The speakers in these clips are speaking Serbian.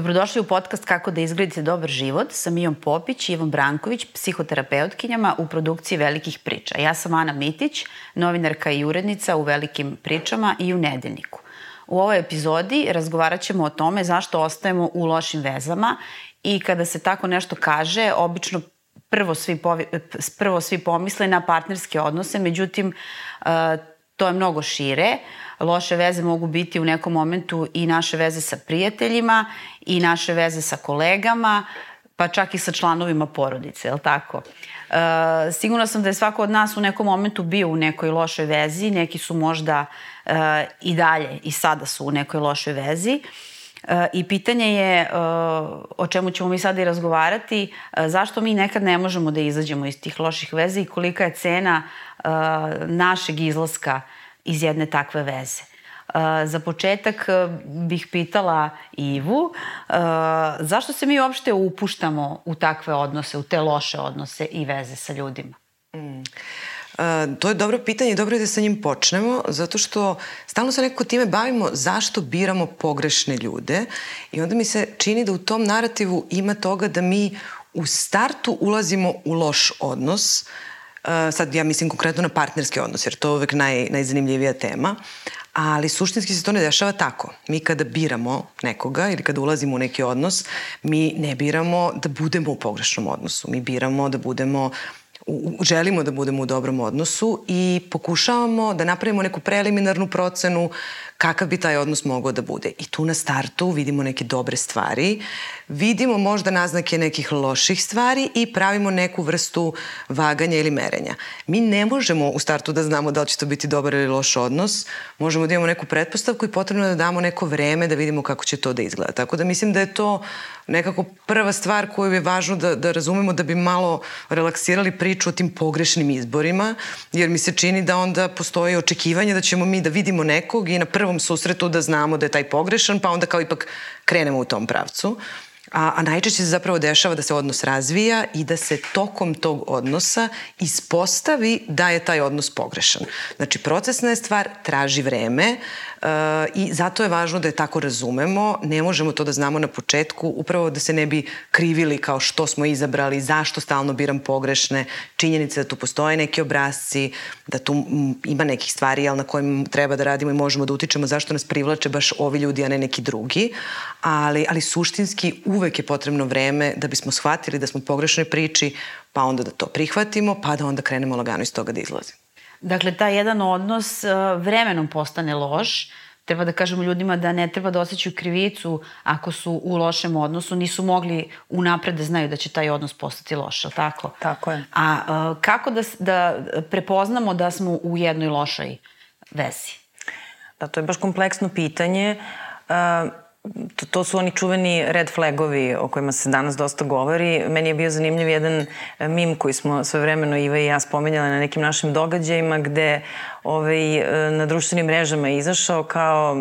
Dobrodošli u podcast Kako da izgledite dobar život sa Mijom Popić i Ivom Branković, psihoterapeutkinjama u produkciji Velikih priča. Ja sam Ana Mitić, novinarka i urednica u Velikim pričama i u Nedeljniku. U ovoj epizodi razgovarat ćemo o tome zašto ostajemo u lošim vezama i kada se tako nešto kaže, obično prvo svi, povi, prvo svi pomisle na partnerske odnose, međutim, to je mnogo šire. Loše veze mogu biti u nekom momentu i naše veze sa prijateljima i naše veze sa kolegama, pa čak i sa članovima porodice, je li tako? E, sigurno sam da je svako od nas u nekom momentu bio u nekoj lošoj vezi, neki su možda e, i dalje i sada su u nekoj lošoj vezi. E, I pitanje je e, o čemu ćemo mi sada i razgovarati, e, zašto mi nekad ne možemo da izađemo iz tih loših veza i kolika je cena našeg izlaska iz jedne takve veze. Za početak bih pitala Ivu, zašto se mi uopšte upuštamo u takve odnose, u te loše odnose i veze sa ljudima? Mm. Uh, to je dobro pitanje i dobro je da sa njim počnemo, zato što stalno se nekako time bavimo zašto biramo pogrešne ljude i onda mi se čini da u tom narativu ima toga da mi u startu ulazimo u loš odnos, uh, sad ja mislim konkretno na partnerski odnos, jer to je uvek naj, najzanimljivija tema, ali suštinski se to ne dešava tako. Mi kada biramo nekoga ili kada ulazimo u neki odnos, mi ne biramo da budemo u pogrešnom odnosu. Mi biramo da budemo u, želimo da budemo u dobrom odnosu i pokušavamo da napravimo neku preliminarnu procenu kakav bi taj odnos mogao da bude. I tu na startu vidimo neke dobre stvari, vidimo možda naznake nekih loših stvari i pravimo neku vrstu vaganja ili merenja. Mi ne možemo u startu da znamo da li će to biti dobar ili loš odnos, možemo da imamo neku pretpostavku i potrebno da damo neko vreme da vidimo kako će to da izgleda. Tako da mislim da je to nekako prva stvar koju je važno da, da razumemo da bi malo relaksirali priču o tim pogrešnim izborima, jer mi se čini da onda postoji očekivanje da ćemo mi da vidimo nekog i na prvom susretu da znamo da je taj pogrešan, pa onda kao ipak krenemo u tom pravcu. A, a najčešće se zapravo dešava da se odnos razvija i da se tokom tog odnosa ispostavi da je taj odnos pogrešan. Znači, procesna je stvar, traži vreme, i zato je važno da je tako razumemo. Ne možemo to da znamo na početku, upravo da se ne bi krivili kao što smo izabrali, zašto stalno biram pogrešne, činjenice da tu postoje neki obrazci, da tu ima nekih stvari na kojim treba da radimo i možemo da utičemo zašto nas privlače baš ovi ljudi, a ne neki drugi. Ali, ali suštinski uvek je potrebno vreme da bismo shvatili da smo u pogrešnoj priči, pa onda da to prihvatimo, pa da onda krenemo lagano iz toga da izlazimo. Dakle, taj jedan odnos uh, vremenom postane loš, treba da kažemo ljudima da ne treba da osjećaju krivicu ako su u lošem odnosu, nisu mogli unapred da znaju da će taj odnos postati loš, ali tako? Tako je. A uh, kako da, da prepoznamo da smo u jednoj lošoj vezi? Da, to je baš kompleksno pitanje. Uh, to, to su oni čuveni red flagovi o kojima se danas dosta govori. Meni je bio zanimljiv jedan e, mim koji smo sve vremeno Iva i ja spomenjali na nekim našim događajima gde ovaj, e, na društvenim mrežama je izašao kao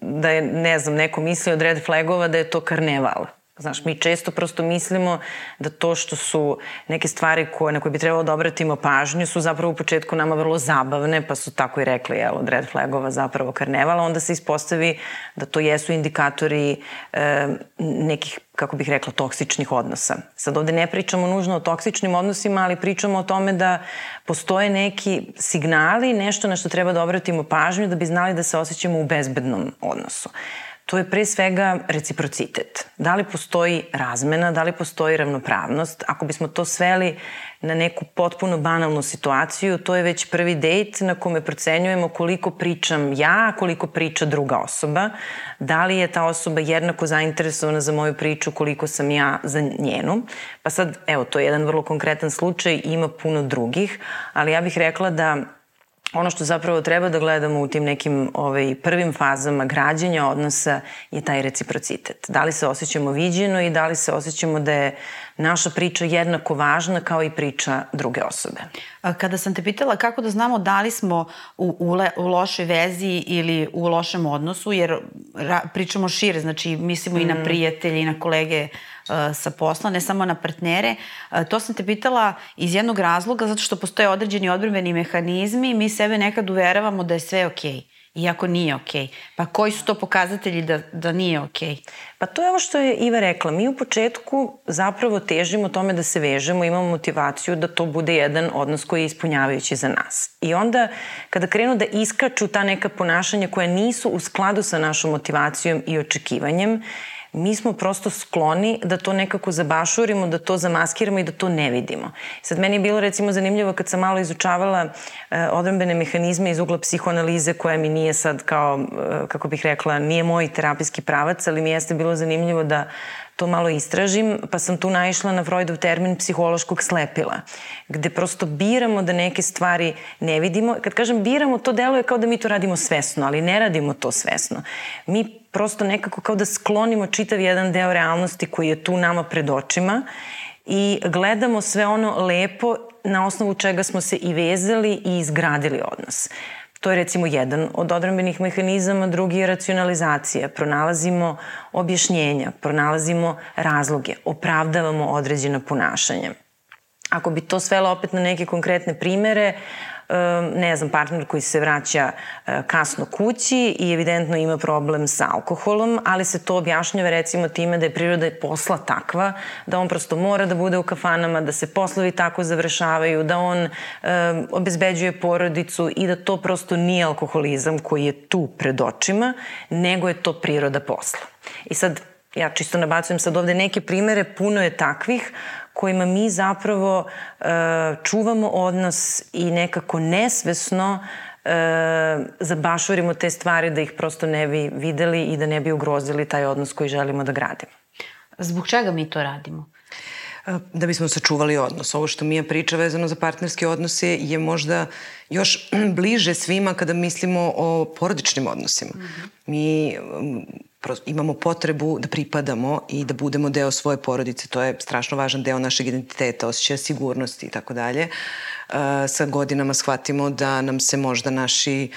da je, ne znam, neko mislio od red flagova da je to karneval Znaš, mi često prosto mislimo da to što su neke stvari koje, na koje bi trebalo da obratimo pažnju su zapravo u početku nama vrlo zabavne, pa su tako i rekli, jel, od red flagova zapravo karnevala, onda se ispostavi da to jesu indikatori e, nekih kako bih rekla, toksičnih odnosa. Sad ovde ne pričamo nužno o toksičnim odnosima, ali pričamo o tome da postoje neki signali, nešto na što treba da obratimo pažnju da bi znali da se osjećamo u bezbednom odnosu to je pre svega reciprocitet. Da li postoji razmena, da li postoji ravnopravnost? Ako bismo to sveli na neku potpuno banalnu situaciju, to je već prvi dejt na kome procenjujemo koliko pričam ja, koliko priča druga osoba, da li je ta osoba jednako zainteresovana za moju priču koliko sam ja za njenu. Pa sad, evo, to je jedan vrlo konkretan slučaj, ima puno drugih, ali ja bih rekla da ono što zapravo treba da gledamo u tim nekim ovaj, prvim fazama građenja odnosa je taj reciprocitet. Da li se osjećamo viđeno i da li se osjećamo da je naša priča jednako važna kao i priča druge osobe. Kada sam te pitala kako da znamo da li smo u, u, le, u lošoj vezi ili u lošem odnosu, jer ra, pričamo šire, znači mislimo mm. i na mm. prijatelje i na kolege uh, sa posla, ne samo na partnere. Uh, to sam te pitala iz jednog razloga, zato što postoje određeni odbrbeni mehanizmi i mi sebe nekad uveravamo da je sve okej. Okay iako nije okej. Okay. Pa koji su to pokazatelji da, da nije okej? Okay? Pa to je ovo što je Iva rekla. Mi u početku zapravo težimo tome da se vežemo, imamo motivaciju da to bude jedan odnos koji je ispunjavajući za nas. I onda kada krenu da iskaču ta neka ponašanja koja nisu u skladu sa našom motivacijom i očekivanjem, mi smo prosto skloni da to nekako zabašurimo, da to zamaskiramo i da to ne vidimo. Sad, meni je bilo recimo zanimljivo kad sam malo izučavala e, mehanizme iz ugla psihoanalize koja mi nije sad kao, e, kako bih rekla, nije moj terapijski pravac, ali mi jeste bilo zanimljivo da to malo istražim, pa sam tu naišla na Freudov termin psihološkog slepila, gde prosto biramo da neke stvari ne vidimo. Kad kažem biramo, to deluje kao da mi to radimo svesno, ali ne radimo to svesno. Mi prosto nekako kao da sklonimo čitav jedan deo realnosti koji je tu nama pred očima i gledamo sve ono lepo na osnovu čega smo se i vezali i izgradili odnos. To je recimo jedan od odrambenih mehanizama, drugi je racionalizacija. Pronalazimo objašnjenja, pronalazimo razloge, opravdavamo određena ponašanja. Ako bi to svelo opet na neke konkretne primere, ne znam, partner koji se vraća e, kasno kući i evidentno ima problem sa alkoholom, ali se to objašnjava recimo time da je priroda posla takva, da on prosto mora da bude u kafanama, da se poslovi tako završavaju, da on obezbeđuje porodicu i da to prosto nije alkoholizam koji je tu pred očima, nego je to priroda posla. I sad, ja čisto nabacujem sad ovde neke primere, puno je takvih, kojima mi zapravo e, čuvamo odnos i nekako nesvesno e, zabašurimo te stvari da ih prosto ne bi videli i da ne bi ugrozili taj odnos koji želimo da gradimo. Zbog čega mi to radimo? E, da bismo sačuvali odnos. Ovo što Mija priča vezano za partnerske odnose je možda još bliže svima kada mislimo o porodičnim odnosima. Mm -hmm. Mi imamo potrebu da pripadamo i da budemo deo svoje porodice. To je strašno važan deo našeg identiteta, osjećaja sigurnosti i tako dalje. E, sa godinama shvatimo da nam se možda naši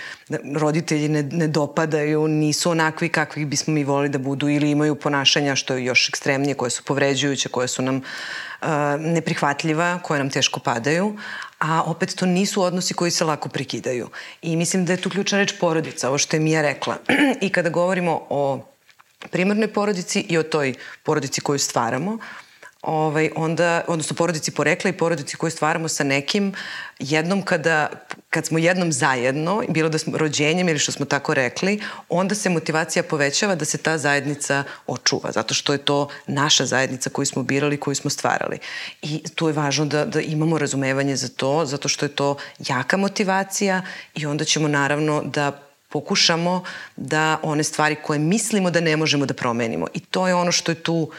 roditelji ne, ne dopadaju, nisu onakvi kakvi bismo mi volili da budu ili imaju ponašanja što je još ekstremnije, koje su povređujuće, koje su nam uh, neprihvatljiva, koje nam teško padaju, a opet to nisu odnosi koji se lako prekidaju. I mislim da je tu ključna reč porodica, ovo što je Mija rekla. I kada govorimo o primarnoj porodici i o toj porodici koju stvaramo, ovaj, onda, odnosno porodici porekla i porodici koju stvaramo sa nekim, jednom kada, kad smo jednom zajedno, bilo da smo rođenjem ili što smo tako rekli, onda se motivacija povećava da se ta zajednica očuva, zato što je to naša zajednica koju smo birali, koju smo stvarali. I tu je važno da, da imamo razumevanje za to, zato što je to jaka motivacija i onda ćemo naravno da pokušamo da one stvari koje mislimo da ne možemo da promenimo. I to je ono što je tu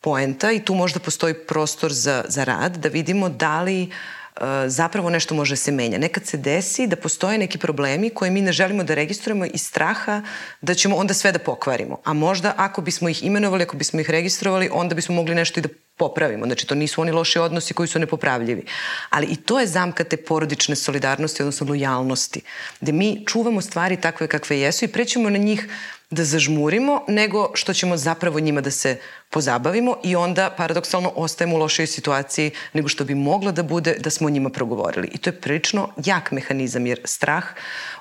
poenta i tu možda postoji prostor za, za rad, da vidimo da li uh, zapravo nešto može se menja. Nekad se desi da postoje neki problemi koje mi ne želimo da registrujemo iz straha da ćemo onda sve da pokvarimo. A možda ako bismo ih imenovali, ako bismo ih registrovali, onda bismo mogli nešto i da popravimo. Znači, to nisu oni loši odnosi koji su nepopravljivi. Ali i to je zamka te porodične solidarnosti, odnosno lojalnosti, gde mi čuvamo stvari takve kakve jesu i prećemo na njih da zažmurimo, nego što ćemo zapravo njima da se pozabavimo i onda paradoksalno ostajemo u lošoj situaciji nego što bi moglo da bude da smo o njima progovorili. I to je prilično jak mehanizam, jer strah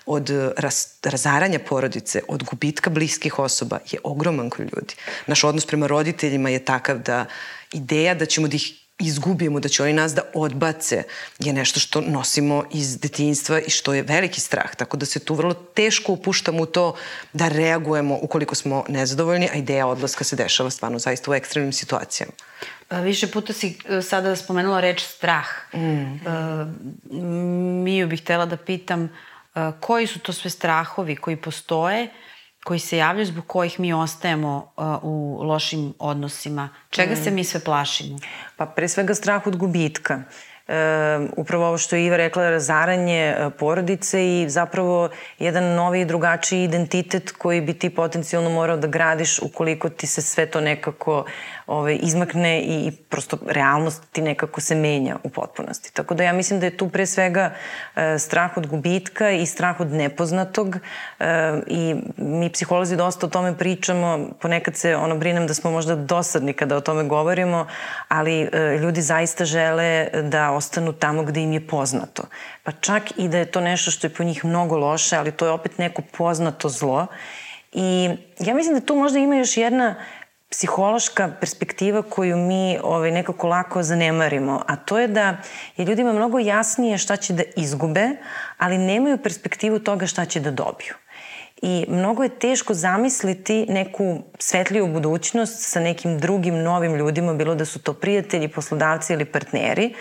od raz, razaranja porodice, od gubitka bliskih osoba je ogroman kod ljudi. Naš odnos prema roditeljima je takav da ideja da ćemo da ih izgubimo, da će oni nas da odbace, je nešto što nosimo iz detinjstva i što je veliki strah. Tako da se tu vrlo teško upuštamo u to da reagujemo ukoliko smo nezadovoljni, a ideja odlaska se dešava stvarno zaista u ekstremnim situacijama. Pa više puta si e, sada spomenula reč strah. Mm. Uh, Miju bih htela da pitam uh, koji su to sve strahovi koji postoje koji se javljaju zbog kojih mi ostajemo uh, u lošim odnosima. Čega mm. se mi sve plašimo? Pa pre svega strah od gubitka. E, upravo ovo što je Iva rekla, razaranje e, porodice i zapravo jedan novi i drugačiji identitet koji bi ti potencijalno morao da gradiš ukoliko ti se sve to nekako ovaj, izmakne i prosto realnost ti nekako se menja u potpunosti. Tako da ja mislim da je tu pre svega e, strah od gubitka i strah od nepoznatog e, i mi psiholozi dosta o tome pričamo, ponekad se ono brinem da smo možda dosadni kada o tome govorimo, ali e, ljudi zaista žele da ostanu tamo gde im je poznato. Pa čak i da je to nešto što je po njih mnogo loše, ali to je opet neko poznato zlo. I ja mislim da tu možda ima još jedna psihološka perspektiva koju mi ovaj, nekako lako zanemarimo, a to je da je ljudima mnogo jasnije šta će da izgube, ali nemaju perspektivu toga šta će da dobiju. I mnogo je teško zamisliti neku svetliju budućnost sa nekim drugim novim ljudima, bilo da su to prijatelji, poslodavci ili partneri,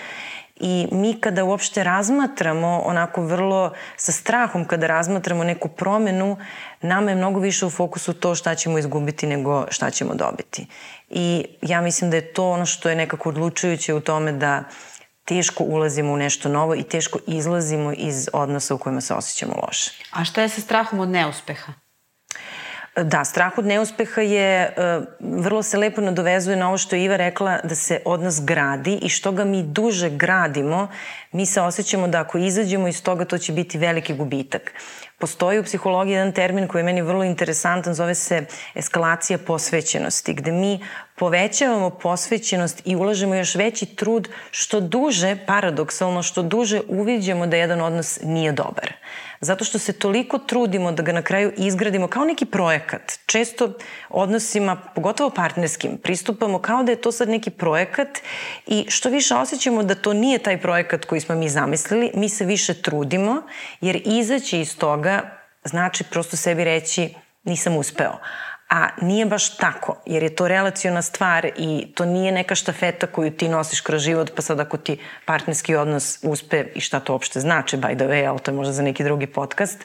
I mi kada uopšte razmatramo onako vrlo sa strahom kada razmatramo neku promenu, nama je mnogo više u fokusu to šta ćemo izgubiti nego šta ćemo dobiti. I ja mislim da je to ono što je nekako odlučujuće u tome da teško ulazimo u nešto novo i teško izlazimo iz odnosa u kojima se osjećamo loše. A šta je sa strahom od neuspeha? Da, strah od neuspeha je, e, vrlo se lepo nadovezuje na ovo što je Iva rekla, da se od nas gradi i što ga mi duže gradimo, mi se osjećamo da ako izađemo iz toga, to će biti veliki gubitak. Postoji u psihologiji jedan termin koji je meni vrlo interesantan, zove se eskalacija posvećenosti, gde mi povećavamo posvećenost i ulažemo još veći trud što duže, paradoksalno, što duže uviđamo da jedan odnos nije dobar zato što se toliko trudimo da ga na kraju izgradimo kao neki projekat. Često odnosima, pogotovo partnerskim, pristupamo kao da je to sad neki projekat i što više osjećamo da to nije taj projekat koji smo mi zamislili, mi se više trudimo, jer izaći iz toga znači prosto sebi reći nisam uspeo a nije baš tako, jer je to relacijona stvar i to nije neka štafeta koju ti nosiš kroz život, pa sad ako ti partnerski odnos uspe i šta to uopšte znači, by the way, ali to je možda za neki drugi podcast,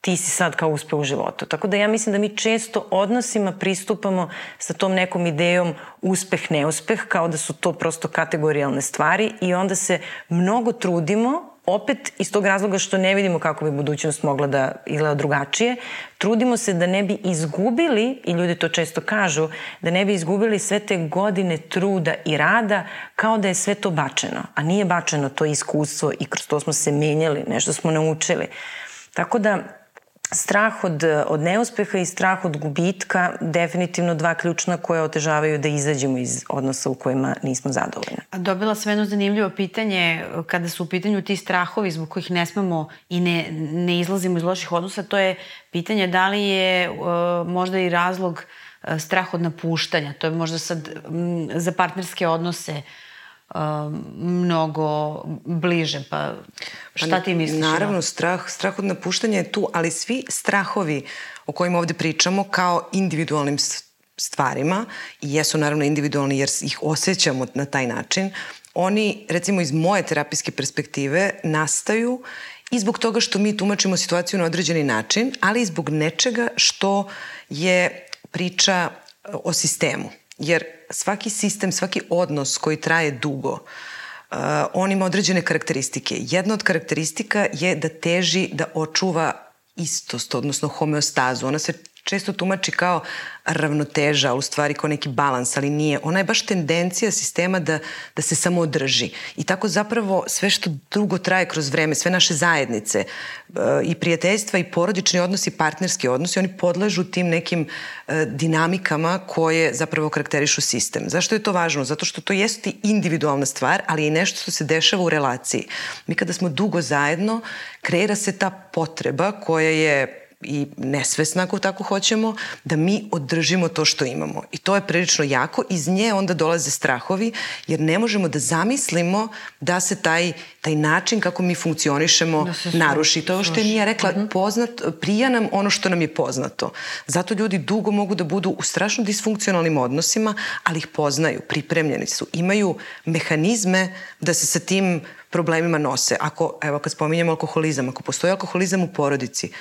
ti si sad kao uspe u životu. Tako da ja mislim da mi često odnosima pristupamo sa tom nekom idejom uspeh, neuspeh, kao da su to prosto kategorijalne stvari i onda se mnogo trudimo opet iz tog razloga što ne vidimo kako bi budućnost mogla da izgleda drugačije, trudimo se da ne bi izgubili, i ljudi to često kažu, da ne bi izgubili sve te godine truda i rada kao da je sve to bačeno. A nije bačeno to iskustvo i kroz to smo se menjali, nešto smo naučili. Tako da strah od, od neuspeha i strah od gubitka definitivno dva ključna koje otežavaju da izađemo iz odnosa u kojima nismo zadovoljni. A dobila sam jedno zanimljivo pitanje kada su u pitanju ti strahovi zbog kojih ne smemo i ne, ne izlazimo iz loših odnosa, to je pitanje da li je uh, možda i razlog uh, strah od napuštanja. To je možda sad m, za partnerske odnose uh, mnogo bliže, pa šta ti misliš? Naravno, strah, strah od napuštanja je tu, ali svi strahovi o kojima ovde pričamo kao individualnim stvarima, i jesu naravno individualni jer ih osjećamo na taj način, oni, recimo iz moje terapijske perspektive, nastaju i zbog toga što mi tumačimo situaciju na određeni način, ali i zbog nečega što je priča o sistemu. Jer svaki sistem, svaki odnos koji traje dugo, uh, on ima određene karakteristike. Jedna od karakteristika je da teži da očuva istost, odnosno homeostazu. Ona se često tumači kao ravnoteža, u stvari kao neki balans, ali nije. Ona je baš tendencija sistema da, da se samo održi. I tako zapravo sve što dugo traje kroz vreme, sve naše zajednice e, i prijateljstva i porodični odnosi, partnerski odnosi, oni podležu tim nekim e, dinamikama koje zapravo karakterišu sistem. Zašto je to važno? Zato što to jeste individualna stvar, ali i nešto što se dešava u relaciji. Mi kada smo dugo zajedno, kreira se ta potreba koja je i nesvesna ako tako hoćemo, da mi održimo to što imamo. I to je prilično jako. Iz nje onda dolaze strahovi, jer ne možemo da zamislimo da se taj, taj način kako mi funkcionišemo da naruši. To je ovo što je Mija rekla, uh mhm. -huh. poznat, prija nam ono što nam je poznato. Zato ljudi dugo mogu da budu u strašno disfunkcionalnim odnosima, ali ih poznaju, pripremljeni su, imaju mehanizme da se sa tim problemima nose. Ako, evo kad spominjamo alkoholizam, ako postoji alkoholizam u porodici,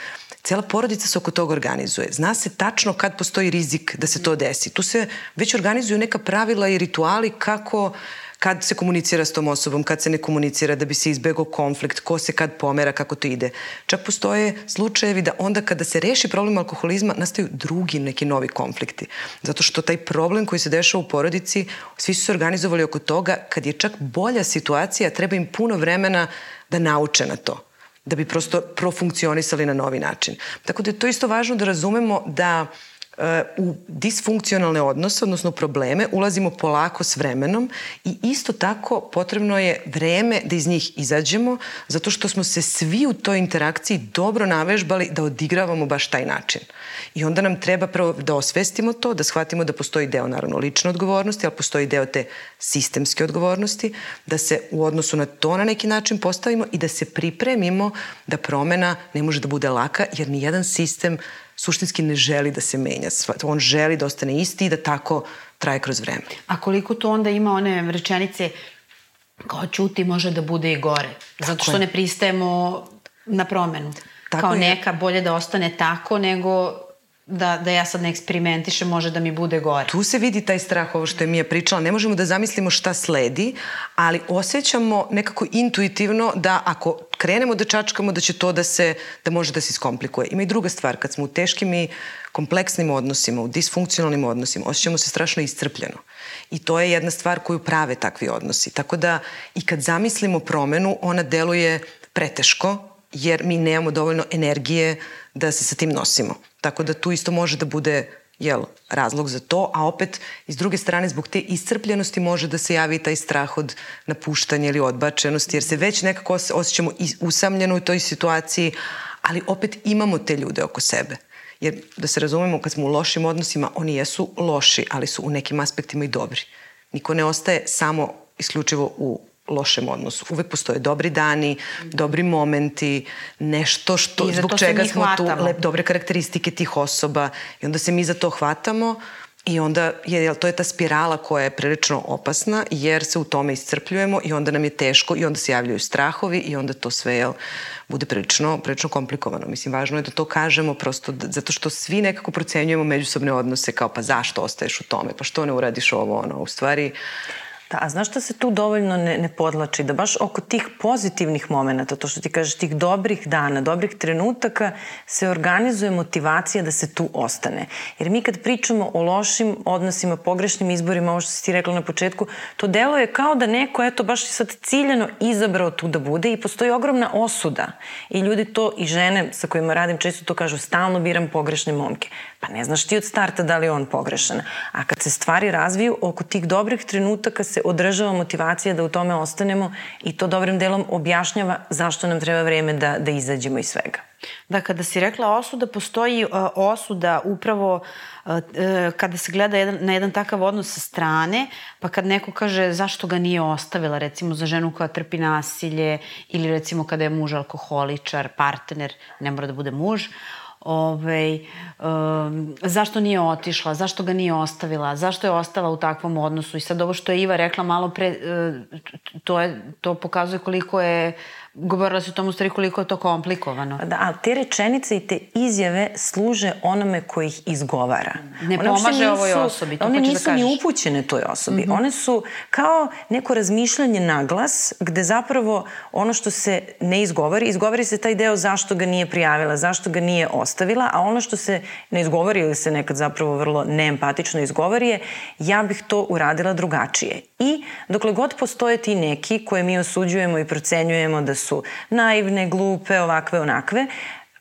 Cela porodica se oko toga organizuje. Zna se tačno kad postoji rizik da se to desi. Tu se već organizuju neka pravila i rituali kako kad se komunicira s tom osobom, kad se ne komunicira, da bi se izbegao konflikt, ko se kad pomera, kako to ide. Čak postoje slučajevi da onda kada se reši problem alkoholizma, nastaju drugi neki novi konflikti. Zato što taj problem koji se dešava u porodici, svi su se organizovali oko toga, kad je čak bolja situacija, treba im puno vremena da nauče na to da bi prosto profunkcionisali na novi način. Tako da je to isto važno da razumemo da u disfunkcionalne odnose, odnosno probleme, ulazimo polako s vremenom i isto tako potrebno je vreme da iz njih izađemo, zato što smo se svi u toj interakciji dobro navežbali da odigravamo baš taj način. I onda nam treba prvo da osvestimo to, da shvatimo da postoji deo naravno lične odgovornosti, ali postoji deo te sistemske odgovornosti, da se u odnosu na to na neki način postavimo i da se pripremimo da promena ne može da bude laka, jer ni jedan sistem suštinski ne želi da se menja. On želi da ostane isti i da tako traje kroz vreme. A koliko to onda ima one rečenice kao čuti može da bude i gore. Tako zato što je. ne pristajemo na promenu. Tako kao je. neka bolje da ostane tako nego da, da ja sad ne eksperimentišem, može da mi bude gore. Tu se vidi taj strah, ovo što je Mija pričala. Ne možemo da zamislimo šta sledi, ali osjećamo nekako intuitivno da ako krenemo da čačkamo, da će to da se, da može da se iskomplikuje. Ima i druga stvar, kad smo u teškim i kompleksnim odnosima, u disfunkcionalnim odnosima, osjećamo se strašno iscrpljeno. I to je jedna stvar koju prave takvi odnosi. Tako da i kad zamislimo promenu, ona deluje preteško, jer mi nemamo dovoljno energije da se sa tim nosimo. Tako da tu isto može da bude jel, razlog za to, a opet iz druge strane zbog te iscrpljenosti može da se javi taj strah od napuštanja ili odbačenosti, jer se već nekako osjećamo usamljeno u toj situaciji, ali opet imamo te ljude oko sebe. Jer da se razumemo, kad smo u lošim odnosima, oni jesu loši, ali su u nekim aspektima i dobri. Niko ne ostaje samo isključivo u lošem odnosu. Uvek postoje dobri dani, dobri momenti, nešto što, zbog čega smo hvatamo. tu, lep, dobre karakteristike tih osoba i onda se mi za to hvatamo I onda je, jel, to je ta spirala koja je prilično opasna jer se u tome iscrpljujemo i onda nam je teško i onda se javljaju strahovi i onda to sve jel, bude prilično, prilično komplikovano. Mislim, važno je da to kažemo prosto da, zato što svi nekako procenjujemo međusobne odnose kao pa zašto ostaješ u tome, pa što ne uradiš ovo ono. U stvari, Da, a znaš što se tu dovoljno ne, ne podlači? Da baš oko tih pozitivnih momenta, to što ti kažeš, tih dobrih dana, dobrih trenutaka, se organizuje motivacija da se tu ostane. Jer mi kad pričamo o lošim odnosima, pogrešnim izborima, ovo što si ti rekla na početku, to delo je kao da neko, eto, baš sad ciljeno izabrao tu da bude i postoji ogromna osuda. I ljudi to, i žene sa kojima radim, često to kažu, stalno biram pogrešne momke. Pa ne znaš ti od starta da li je on pogrešan. A kad se stvari razviju, oko tih dobrih trenutaka se održava motivacija da u tome ostanemo i to dobrim delom objašnjava zašto nam treba vreme da, da izađemo iz svega. Da, kada si rekla osuda, postoji uh, osuda upravo uh, uh, kada se gleda jedan, na jedan takav odnos sa strane, pa kad neko kaže zašto ga nije ostavila, recimo za ženu koja trpi nasilje ili recimo kada je muž alkoholičar, partner, ne mora da bude muž, ovaj, um, zašto nije otišla, zašto ga nije ostavila, zašto je ostala u takvom odnosu. I sad ovo što je Iva rekla malo pre, uh, to, je, to pokazuje koliko je govorila se o tom u stvari koliko je to komplikovano. Da, ali te rečenice i te izjave služe onome koji ih izgovara. Ne one pomaže nisu, ovoj osobi, to One da nisu da ni upućene toj osobi. Mm -hmm. One su kao neko razmišljanje na glas, gde zapravo ono što se ne izgovori, izgovori se taj deo zašto ga nije prijavila, zašto ga nije ostavila, a ono što se ne izgovori ili se nekad zapravo vrlo neempatično izgovori je ja bih to uradila drugačije. I dokle god postoje ti neki koje mi osuđujemo i procenjujemo da su naivne, glupe, ovakve, onakve,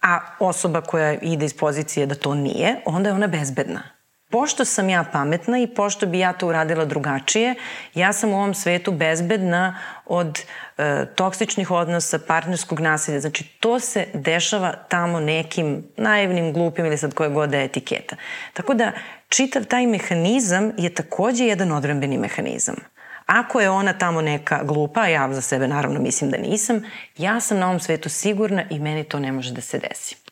a osoba koja ide iz pozicije da to nije, onda je ona bezbedna. Pošto sam ja pametna i pošto bi ja to uradila drugačije, ja sam u ovom svetu bezbedna od e, toksičnih odnosa, partnerskog nasilja. Znači, to se dešava tamo nekim naivnim, glupim ili sad koje god da je etiketa. Tako da, čitav taj mehanizam je takođe jedan odrembeni mehanizam. Ako je ona tamo neka glupa, ja za sebe naravno mislim da nisam, ja sam na ovom svetu sigurna i meni to ne može da se desi.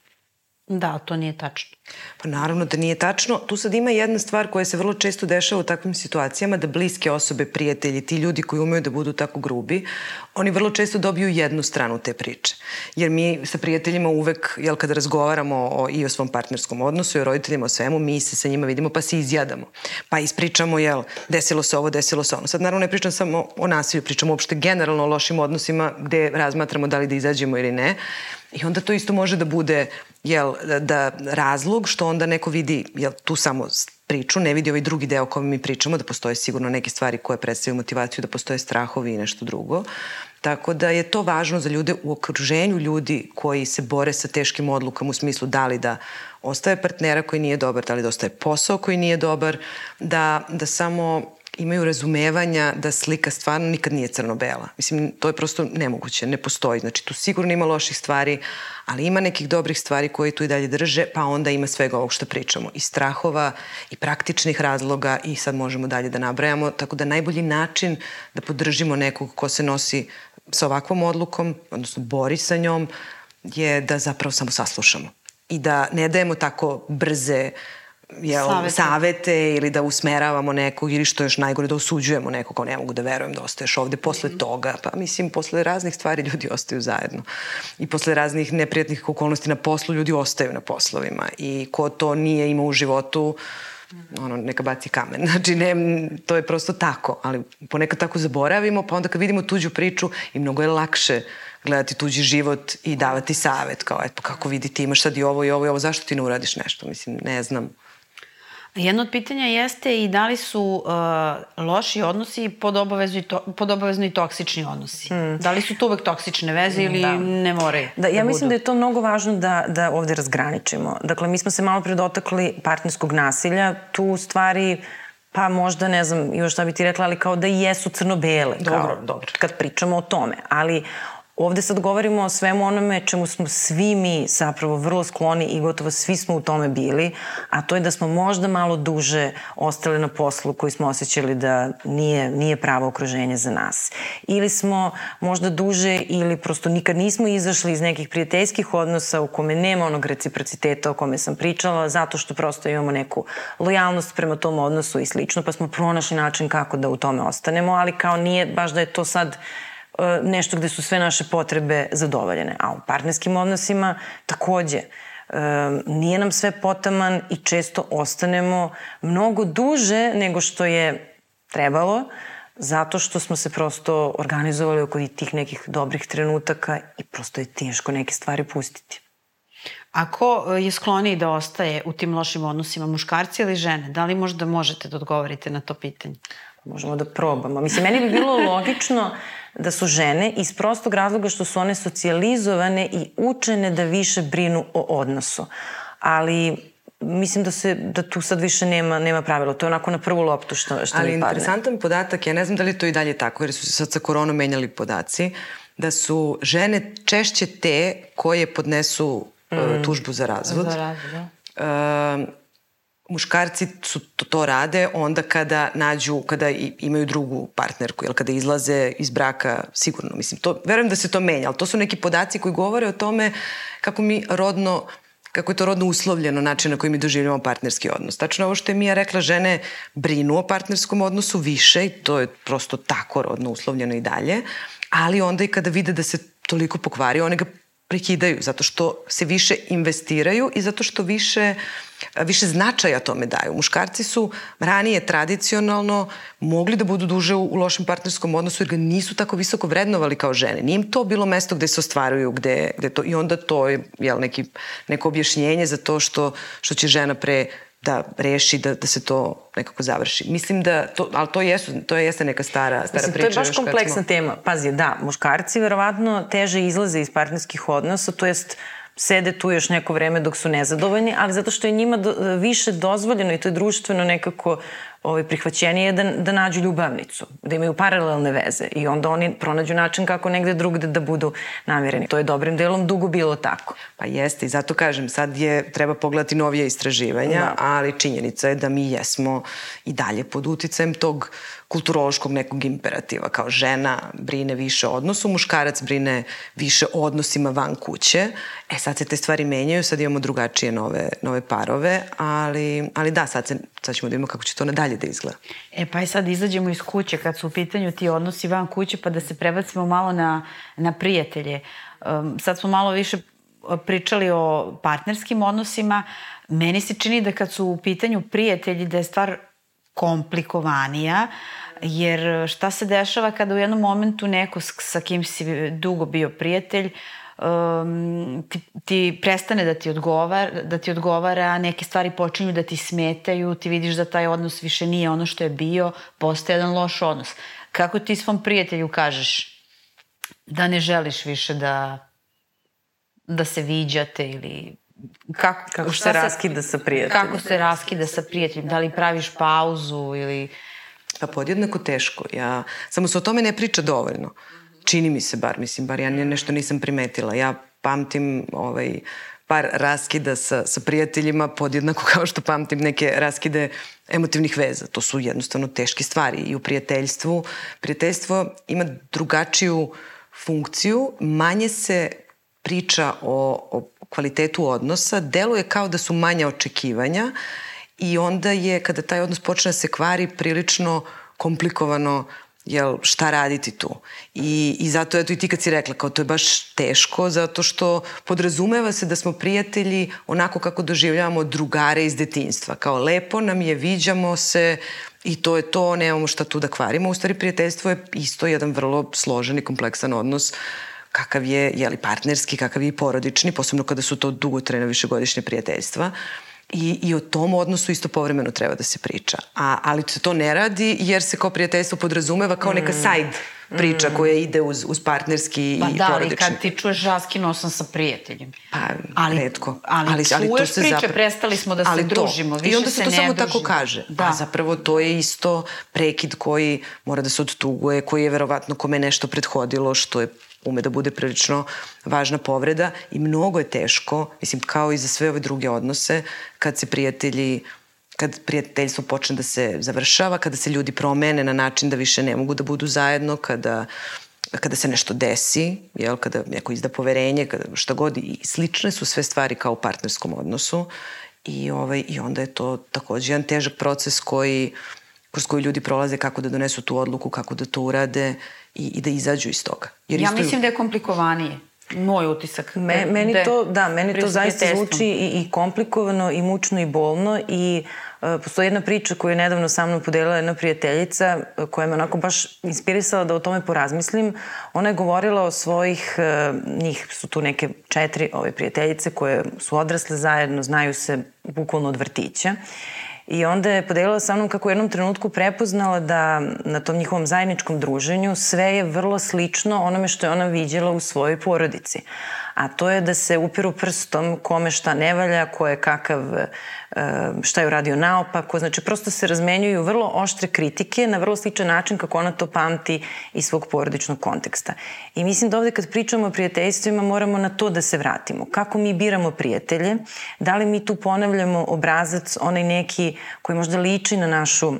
Da, to nije tačno. Pa naravno da nije tačno. Tu sad ima jedna stvar koja se vrlo često dešava u takvim situacijama, da bliske osobe, prijatelji, ti ljudi koji umeju da budu tako grubi, oni vrlo često dobiju jednu stranu te priče. Jer mi sa prijateljima uvek, jel, kada razgovaramo o, i o svom partnerskom odnosu i o roditeljima, o svemu, mi se sa njima vidimo pa se izjadamo. Pa ispričamo, jel, desilo se ovo, desilo se ono. Sad naravno ne pričam samo o nasilju, pričam uopšte generalno o lošim odnosima gde razmatramo da li da izađemo ili ne. I onda to isto može da bude jel, da razlog što onda neko vidi jel, tu samo priču, ne vidi ovaj drugi deo o kojem mi pričamo, da postoje sigurno neke stvari koje predstavljaju motivaciju, da postoje strahovi i nešto drugo. Tako da je to važno za ljude u okruženju ljudi koji se bore sa teškim odlukama u smislu da li da ostaje partnera koji nije dobar, da li da ostaje posao koji nije dobar, da, da samo imaju razumevanja da slika stvarno nikad nije crno-bela. Mislim, to je prosto nemoguće, ne postoji. Znači, tu sigurno ima loših stvari, ali ima nekih dobrih stvari koje tu i dalje drže, pa onda ima svega ovog što pričamo. I strahova, i praktičnih razloga, i sad možemo dalje da nabrajamo. Tako da najbolji način da podržimo nekog ko se nosi sa ovakvom odlukom, odnosno bori sa njom, je da zapravo samo saslušamo. I da ne dajemo tako brze uh, jel, savete. savete ili da usmeravamo nekog ili što još najgore da osuđujemo nekog, kao ne mogu da verujem da ostaješ ovde posle mm. toga. Pa mislim, posle raznih stvari ljudi ostaju zajedno. I posle raznih neprijatnih okolnosti na poslu ljudi ostaju na poslovima. I ko to nije imao u životu, ono, neka baci kamen. Znači, ne, to je prosto tako, ali ponekad tako zaboravimo, pa onda kad vidimo tuđu priču i mnogo je lakše gledati tuđi život i davati savet, kao, eto, kako vidi ti imaš sad i ovo i ovo i ovo, zašto ti ne uradiš nešto? Mislim, ne znam. Jedno od pitanja jeste i da li su uh, loši odnosi pod, obavezu i to, pod obavezno i toksični odnosi. Hmm. Da li su to uvek toksične veze ili da. ne moraju? Da, ja da mislim da je to mnogo važno da, da ovde razgraničimo. Dakle, mi smo se malo predotakli partnerskog nasilja. Tu stvari pa možda ne znam još šta bi ti rekla, ali kao da jesu crno-bele. Dobro, kao, dobro. Kad pričamo o tome. Ali Ovde sad govorimo o svemu onome čemu smo svi mi zapravo vrlo skloni i gotovo svi smo u tome bili, a to je da smo možda malo duže ostali na poslu koji smo osjećali da nije, nije pravo okruženje za nas. Ili smo možda duže ili prosto nikad nismo izašli iz nekih prijateljskih odnosa u kome nema onog reciprociteta o kome sam pričala, zato što prosto imamo neku lojalnost prema tom odnosu i slično, pa smo pronašli način kako da u tome ostanemo, ali kao nije baš da je to sad nešto gde su sve naše potrebe zadovoljene. A u partnerskim odnosima takođe e, nije nam sve potaman i često ostanemo mnogo duže nego što je trebalo zato što smo se prosto organizovali oko tih nekih dobrih trenutaka i prosto je teško neke stvari pustiti. Ako je skloniji da ostaje u tim lošim odnosima muškarci ili žene, da li možda možete da odgovorite na to pitanje? Možemo da probamo. Mislim, meni bi bilo logično da su žene iz prostog razloga što su one socijalizovane i učene da više brinu o odnosu. Ali mislim da se da tu sad više nema nema pravila. To je onako na prvu loptu što što Ali mi padne. Ali interesantan podatak, ja ne znam da li to i dalje tako, jer su se sad sa koronom menjali podaci, da su žene češće te koje podnesu mm. uh, tužbu za razvod. Za razvod, da. Uh, muškarci su to, to rade onda kada nađu, kada imaju drugu partnerku ili kada izlaze iz braka, sigurno, mislim, to, verujem da se to menja, ali to su neki podaci koji govore o tome kako mi rodno kako je to rodno uslovljeno način na koji mi doživljamo partnerski odnos. Tačno ovo što je Mija rekla, žene brinu o partnerskom odnosu više i to je prosto tako rodno uslovljeno i dalje, ali onda i kada vide da se toliko pokvari, one ga prekidaju, zato što se više investiraju i zato što više, više značaja tome daju. Muškarci su ranije tradicionalno mogli da budu duže u, u lošem partnerskom odnosu jer ga nisu tako visoko vrednovali kao žene. Nije im to bilo mesto gde se ostvaruju, gde, gde to, i onda to je jel, neki, neko objašnjenje za to što, što će žena pre da reši da, da se to nekako završi. Mislim da, to, ali to, jesu, to jeste neka stara, stara Mislim, priča. To je baš kompleksna smo... tema. Pazi, da, muškarci verovatno teže izlaze iz partnerskih odnosa, to jest sede tu još neko vreme dok su nezadovoljni, ali zato što je njima do, više dozvoljeno i to je društveno nekako ovaj, prihvaćenije da, da nađu ljubavnicu, da imaju paralelne veze i onda oni pronađu način kako negde drugde da budu namireni. To je dobrim delom dugo bilo tako. Pa jeste i zato kažem, sad je, treba pogledati novije istraživanja, da. ali činjenica je da mi jesmo i dalje pod uticajem tog kulturološkog nekog imperativa, kao žena brine više o odnosu, muškarac brine više o odnosima van kuće. E sad se te stvari menjaju, sad imamo drugačije nove, nove parove, ali, ali da, sad, se, sad ćemo da vidimo kako će to nadalje da izgleda. E pa i sad izađemo iz kuće kad su u pitanju ti odnosi van kuće, pa da se prebacimo malo na, na prijatelje. Um, sad smo malo više pričali o partnerskim odnosima. Meni se čini da kad su u pitanju prijatelji da je stvar komplikovanija, jer šta se dešava kada u jednom momentu neko sa kim si dugo bio prijatelj um, ti, ti prestane da ti, odgovara, da ti odgovara, neke stvari počinju da ti smetaju, ti vidiš da taj odnos više nije ono što je bio, postaje jedan loš odnos. Kako ti svom prijatelju kažeš da ne želiš više da, da se viđate ili kako, kako se raskida sa prijateljem? Kako se raskida sa prijateljem? Da li praviš pauzu ili... Pa podjednako teško. Ja, samo se o tome ne priča dovoljno. Čini mi se bar, mislim, bar ja nešto nisam primetila. Ja pamtim ovaj, par raskida sa, sa prijateljima podjednako kao što pamtim neke raskide emotivnih veza. To su jednostavno teške stvari i u prijateljstvu. Prijateljstvo ima drugačiju funkciju, manje se priča o, o kvalitetu odnosa, deluje kao da su manja očekivanja i onda je, kada taj odnos počne da se kvari, prilično komplikovano jel, šta raditi tu. I, I zato, eto, i ti kad si rekla, kao to je baš teško, zato što podrazumeva se da smo prijatelji onako kako doživljavamo drugare iz detinstva. Kao lepo nam je, viđamo se i to je to, nemamo šta tu da kvarimo. U stvari, prijateljstvo je isto jedan vrlo složen i kompleksan odnos kakav je jeli, partnerski, kakav je i porodični, posebno kada su to dugotrajne višegodišnje prijateljstva. I, I o tom odnosu isto povremeno treba da se priča. A, ali se to ne radi jer se kao prijateljstvo podrazumeva kao neka mm. side priča mm. koja ide uz, uz partnerski pa i da, porodični. Pa da, ali kad ti čuješ raskinuo sam sa prijateljem. Pa, ali, redko. Ali, ali, ali čuješ to se priče, zapra... prestali smo da se ali družimo, više I onda se, se to samo družimo. tako kaže. Da. A zapravo to je isto prekid koji mora da se odtuguje, koji je verovatno kome nešto prethodilo, što je ume da bude prilično važna povreda i mnogo je teško, mislim kao i za sve ove druge odnose, kad se prijatelji kad prijateljstvo počne da se završava, kada se ljudi promene na način da više ne mogu da budu zajedno, kada kada se nešto desi, jel, kada neko izda poverenje, kada šta god, i slične su sve stvari kao u partnerskom odnosu i, ovaj, i onda je to takođe jedan težak proces koji, kroz koji ljudi prolaze kako da donesu tu odluku, kako da to urade i, i da izađu iz toga. Jer ja isto... mislim da je komplikovanije moj utisak. Me, meni da to, da, meni to zaista zvuči i, i komplikovano i mučno i bolno i uh, postoji jedna priča koju je nedavno sa mnom podelila jedna prijateljica uh, koja me onako baš inspirisala da o tome porazmislim. Ona je govorila o svojih, uh, njih su tu neke četiri ove prijateljice koje su odrasle zajedno, znaju se bukvalno od vrtića I onda je podelila sa mnom kako u jednom trenutku prepoznala da na tom njihovom zajedničkom druženju sve je vrlo slično onome što je ona viđela u svojoj porodici a to je da se upiru prstom kome šta ne valja, ko je kakav, e, šta je uradio naopako, znači prosto se razmenjuju vrlo oštre kritike na vrlo sličan način kako ona to pamti iz svog porodičnog konteksta. I mislim da ovde kad pričamo o prijateljstvima moramo na to da se vratimo. Kako mi biramo prijatelje, da li mi tu ponavljamo obrazac, onaj neki koji možda liči na našu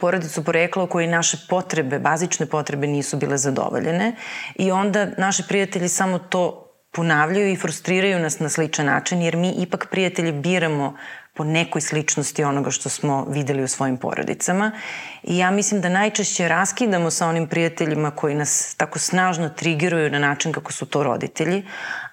porodicu porekla u kojoj naše potrebe, bazične potrebe nisu bile zadovoljene i onda naši prijatelji samo to ponavljaju i frustriraju nas na sličan način, jer mi ipak prijatelji biramo po nekoj sličnosti onoga što smo videli u svojim porodicama. I ja mislim da najčešće raskidamo sa onim prijateljima koji nas tako snažno trigeruju na način kako su to roditelji,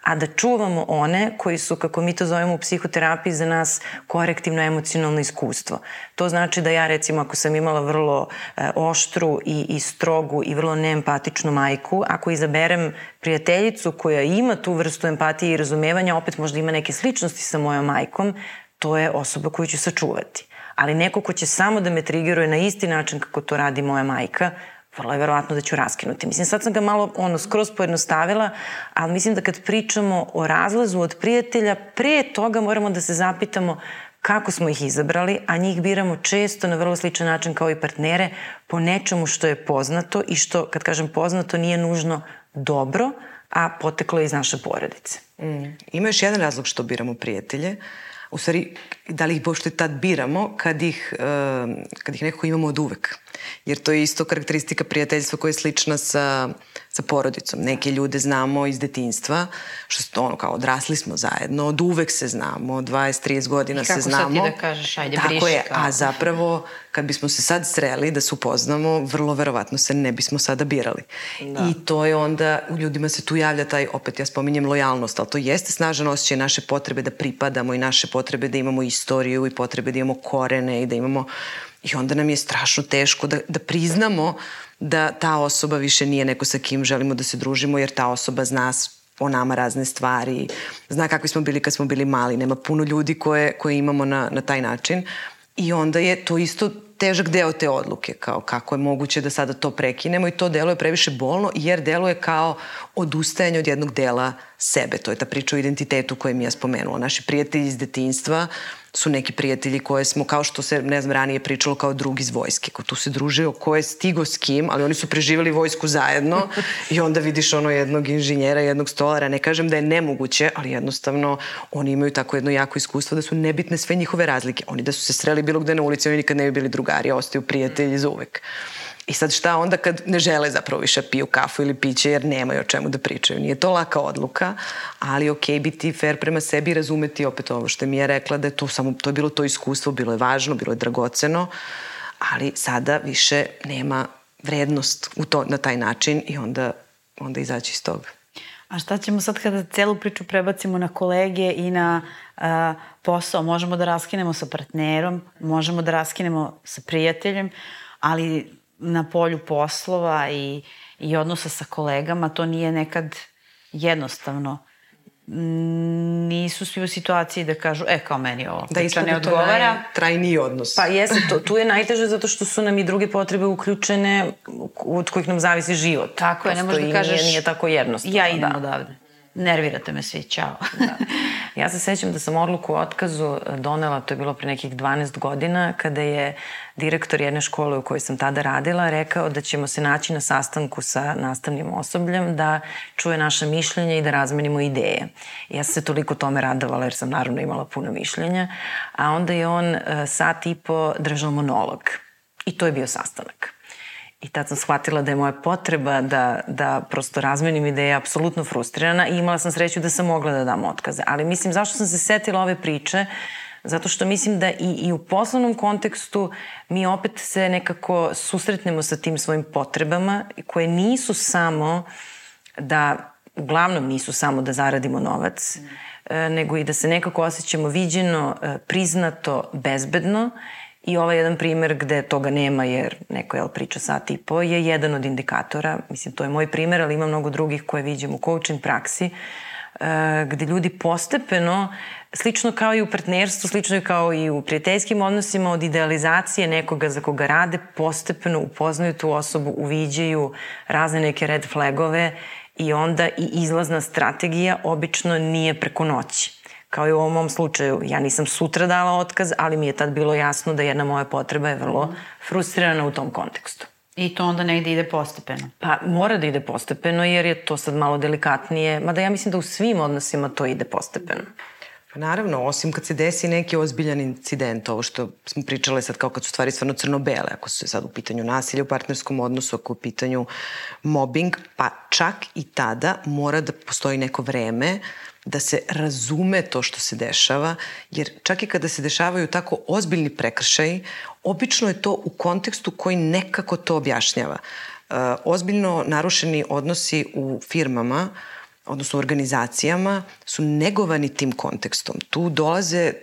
a da čuvamo one koji su, kako mi to zovemo u psihoterapiji, za nas korektivno emocionalno iskustvo. To znači da ja recimo ako sam imala vrlo e, oštru i, i strogu i vrlo neempatičnu majku, ako izaberem prijateljicu koja ima tu vrstu empatije i razumevanja, opet možda ima neke sličnosti sa mojom majkom, to je osoba koju ću sačuvati. Ali neko ko će samo da me triggeruje na isti način kako to radi moja majka, vrlo je verovatno da ću raskinuti. Mislim, sad sam ga malo ono, skroz pojednostavila, ali mislim da kad pričamo o razlazu od prijatelja, pre toga moramo da se zapitamo kako smo ih izabrali, a njih biramo često na vrlo sličan način kao i partnere po nečemu što je poznato i što, kad kažem poznato, nije nužno dobro, a poteklo je iz naše porodice. Mm. Ima još jedan razlog što biramo prijatelje, u stvari, da li ih pošto tad biramo kad ih, kad ih nekako imamo od uvek. Jer to je isto karakteristika prijateljstva koja je slična sa, sa porodicom. Neke ljude znamo iz detinstva, što ono kao odrasli smo zajedno, od uvek se znamo, 20-30 godina se znamo. I kako sad ti da kažeš, ajde Tako briši. je, a zapravo kad bismo se sad sreli da se upoznamo, vrlo verovatno se ne bismo sada birali. Da. I to je onda, u ljudima se tu javlja taj, opet ja spominjem lojalnost, ali to jeste snažan osjećaj naše potrebe da pripadamo i naše potrebe da imamo istoriju i potrebe da imamo korene i da imamo I onda nam je strašno teško da, da priznamo da ta osoba više nije neko sa kim želimo da se družimo, jer ta osoba zna o nama razne stvari, zna kakvi smo bili kad smo bili mali, nema puno ljudi koje, koje imamo na, na taj način i onda je to isto težak deo te odluke, kao kako je moguće da sada to prekinemo i to delo je previše bolno jer delo je kao odustajanje od jednog dela sebe. To je ta priča o identitetu koju mi ja spomenula. Naši prijatelji iz detinstva su neki prijatelji koje smo, kao što se, ne znam, ranije pričalo kao drugi iz vojske. Ko tu se družio, ko je stigo s kim, ali oni su preživali vojsku zajedno i onda vidiš ono jednog inženjera, jednog stolara. Ne kažem da je nemoguće, ali jednostavno oni imaju tako jedno jako iskustvo da su nebitne sve njihove razlike. Oni da su se sreli bilo gde na ulici, oni nikad ne bi bili drugari, ostaju prijatelji za uvek. I sad šta onda kad ne žele zapravo više piju kafu ili piće jer nemaju o čemu da pričaju. Nije to laka odluka, ali ok, biti fair prema sebi i razumeti opet ovo što mi je rekla da je to samo, to je bilo to iskustvo, bilo je važno, bilo je dragoceno, ali sada više nema vrednost u to, na taj način i onda, onda izaći iz toga. A šta ćemo sad kada celu priču prebacimo na kolege i na uh, posao? Možemo da raskinemo sa partnerom, možemo da raskinemo sa prijateljem, ali na polju poslova i, i odnosa sa kolegama, to nije nekad jednostavno. Nisu svi u situaciji da kažu, e, kao meni ovo da priča ne odgovara. Da trajni odnos. Pa jeste, to, tu je najteže zato što su nam i druge potrebe uključene od kojih nam zavisi život. Tako je, ne možeš da kažeš, nije, nije tako jednostavno. Ja idem da. odavde nervirate me svi, čao. da. Ja se sećam da sam odluku o otkazu donela, to je bilo pre nekih 12 godina, kada je direktor jedne škole u kojoj sam tada radila rekao da ćemo se naći na sastanku sa nastavnim osobljem, da čuje naše mišljenje i da razmenimo ideje. Ja sam se toliko tome radovala jer sam naravno imala puno mišljenja, a onda je on e, sat i po držao monolog. I to je bio sastanak. I tad sam shvatila da je moja potreba da, da prosto razmenim ideje apsolutno frustrirana i imala sam sreću da sam mogla da dam otkaze. Ali mislim, zašto sam se setila ove priče? Zato što mislim da i, i u poslovnom kontekstu mi opet se nekako susretnemo sa tim svojim potrebama koje nisu samo da, uglavnom nisu samo da zaradimo novac, mm. nego i da se nekako osjećamo viđeno, e, priznato, bezbedno I ovaj jedan primer gde toga nema jer neko je priča sat i po je jedan od indikatora. Mislim, to je moj primer, ali ima mnogo drugih koje vidim u coaching praksi e, gde ljudi postepeno, slično kao i u partnerstvu, slično kao i u prijateljskim odnosima, od idealizacije nekoga za koga rade, postepeno upoznaju tu osobu, uviđaju razne neke red flagove i onda i izlazna strategija obično nije preko noći kao i u ovom mom slučaju. Ja nisam sutra dala otkaz, ali mi je tad bilo jasno da jedna moja potreba je vrlo frustrirana u tom kontekstu. I to onda negde ide postepeno? Pa mora da ide postepeno jer je to sad malo delikatnije, mada ja mislim da u svim odnosima to ide postepeno. Pa naravno, osim kad se desi neki ozbiljan incident, ovo što smo pričale sad kao kad su stvari stvarno crno-bele, ako su sad u pitanju nasilja u partnerskom odnosu, ako u pitanju mobbing, pa čak i tada mora da postoji neko vreme da se razume to što se dešava, jer čak i kada se dešavaju tako ozbiljni prekršaji, obično je to u kontekstu koji nekako to objašnjava. E, ozbiljno narušeni odnosi u firmama odnosno organizacijama, su negovani tim kontekstom. Tu dolaze,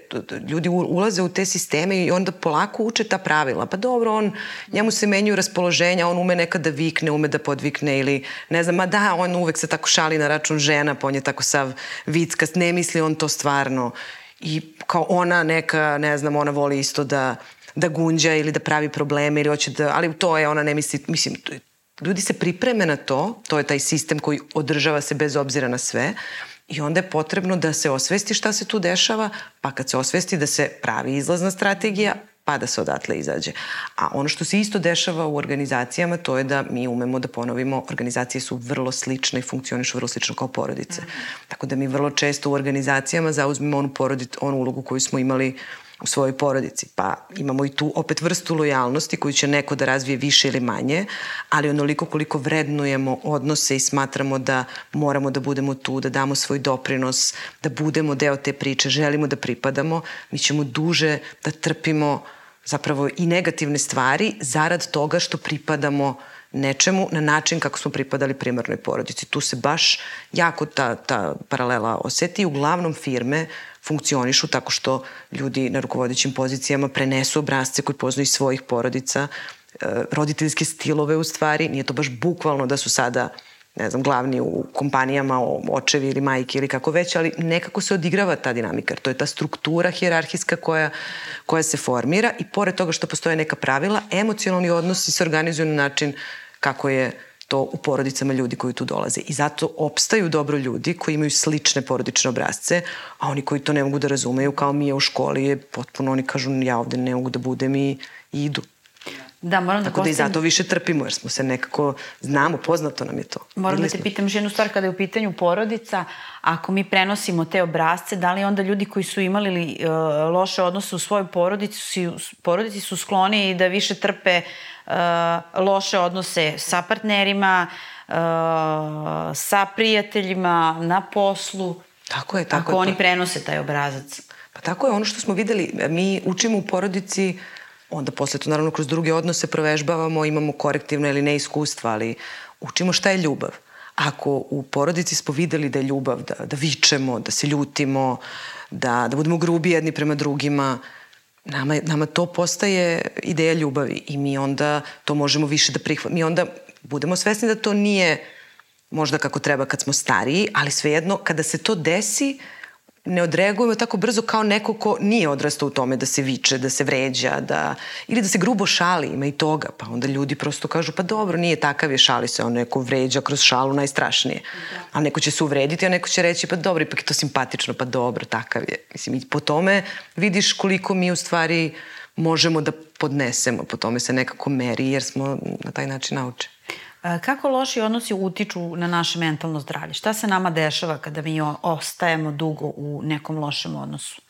ljudi ulaze u te sisteme i onda polako uče ta pravila. Pa dobro, on, njemu se menjuju raspoloženja, on ume nekada da vikne, ume da podvikne ili ne znam, ma da, on uvek se tako šali na račun žena, pa on je tako sav vickast, ne misli on to stvarno. I kao ona neka, ne znam, ona voli isto da da gunđa ili da pravi probleme ili hoće da, ali to je ona ne misli, mislim, ljudi se pripreme na to, to je taj sistem koji održava se bez obzira na sve, I onda je potrebno da se osvesti šta se tu dešava, pa kad se osvesti da se pravi izlazna strategija, pa da se odatle izađe. A ono što se isto dešava u organizacijama, to je da mi umemo da ponovimo, organizacije su vrlo slične i funkcionišu vrlo slično kao porodice. Mm -hmm. Tako da mi vrlo često u organizacijama zauzmemo onu, porodit, onu ulogu koju smo imali u svojoj porodici. Pa imamo i tu opet vrstu lojalnosti koju će neko da razvije više ili manje, ali onoliko koliko vrednujemo odnose i smatramo da moramo da budemo tu, da damo svoj doprinos, da budemo deo te priče, želimo da pripadamo, mi ćemo duže da trpimo zapravo i negativne stvari zarad toga što pripadamo nečemu na način kako smo pripadali primarnoj porodici. Tu se baš jako ta, ta paralela oseti. Uglavnom firme funkcionišu tako što ljudi na rukovodećim pozicijama prenesu obrazce koji poznaju svojih porodica, e, roditeljske stilove u stvari, nije to baš bukvalno da su sada ne znam, glavni u kompanijama, očevi ili majke ili kako već, ali nekako se odigrava ta dinamika. To je ta struktura hijerarhijska koja, koja se formira i pored toga što postoje neka pravila, emocionalni odnosi se organizuju na način kako je to u porodicama ljudi koji tu dolaze. I zato opstaju dobro ljudi koji imaju slične porodične obrazce, a oni koji to ne mogu da razumeju, kao mi je u školi, je potpuno, oni kažu ja ovde ne mogu da budem i, i idu. Da, moram da Tako postavim... da i zato više trpimo, jer smo se nekako, znamo, poznato nam je to. Moram da Videli te smo. pitam jednu stvar kada je u pitanju porodica, ako mi prenosimo te obrazce, da li onda ljudi koji su imali li, uh, loše odnose u svojoj porodici, su, porodici su skloni da više trpe uh, loše odnose sa partnerima, uh, sa prijateljima, na poslu, Tako je, tako ako je. oni Pa- prenose taj obrazac. Pa tako je, ono što smo videli, mi učimo u porodici, onda posle to naravno kroz druge odnose provežbavamo, imamo korektivno ili ne iskustva, ali učimo šta je ljubav. Ako u porodici smo videli da je ljubav, da, da vičemo, da se ljutimo, da, da budemo grubi jedni prema drugima, nama, nama to postaje ideja ljubavi i mi onda to možemo više da prihvatimo. Mi onda budemo svesni da to nije možda kako treba kad smo stariji, ali svejedno kada se to desi, ne odreagujemo tako brzo kao neko ko nije odrastao u tome da se viče, da se vređa, da, ili da se grubo šali, ima i toga. Pa onda ljudi prosto kažu, pa dobro, nije takav je, šali se, on neko vređa kroz šalu najstrašnije. A neko će se uvrediti, a neko će reći, pa dobro, ipak je to simpatično, pa dobro, takav je. Mislim, i po tome vidiš koliko mi u stvari možemo da podnesemo, po tome se nekako meri, jer smo na taj način naučeni. Kako loši odnosi utiču na naše mentalno zdravlje? Šta se nama dešava kada mi ostajemo dugo u nekom lošem odnosu?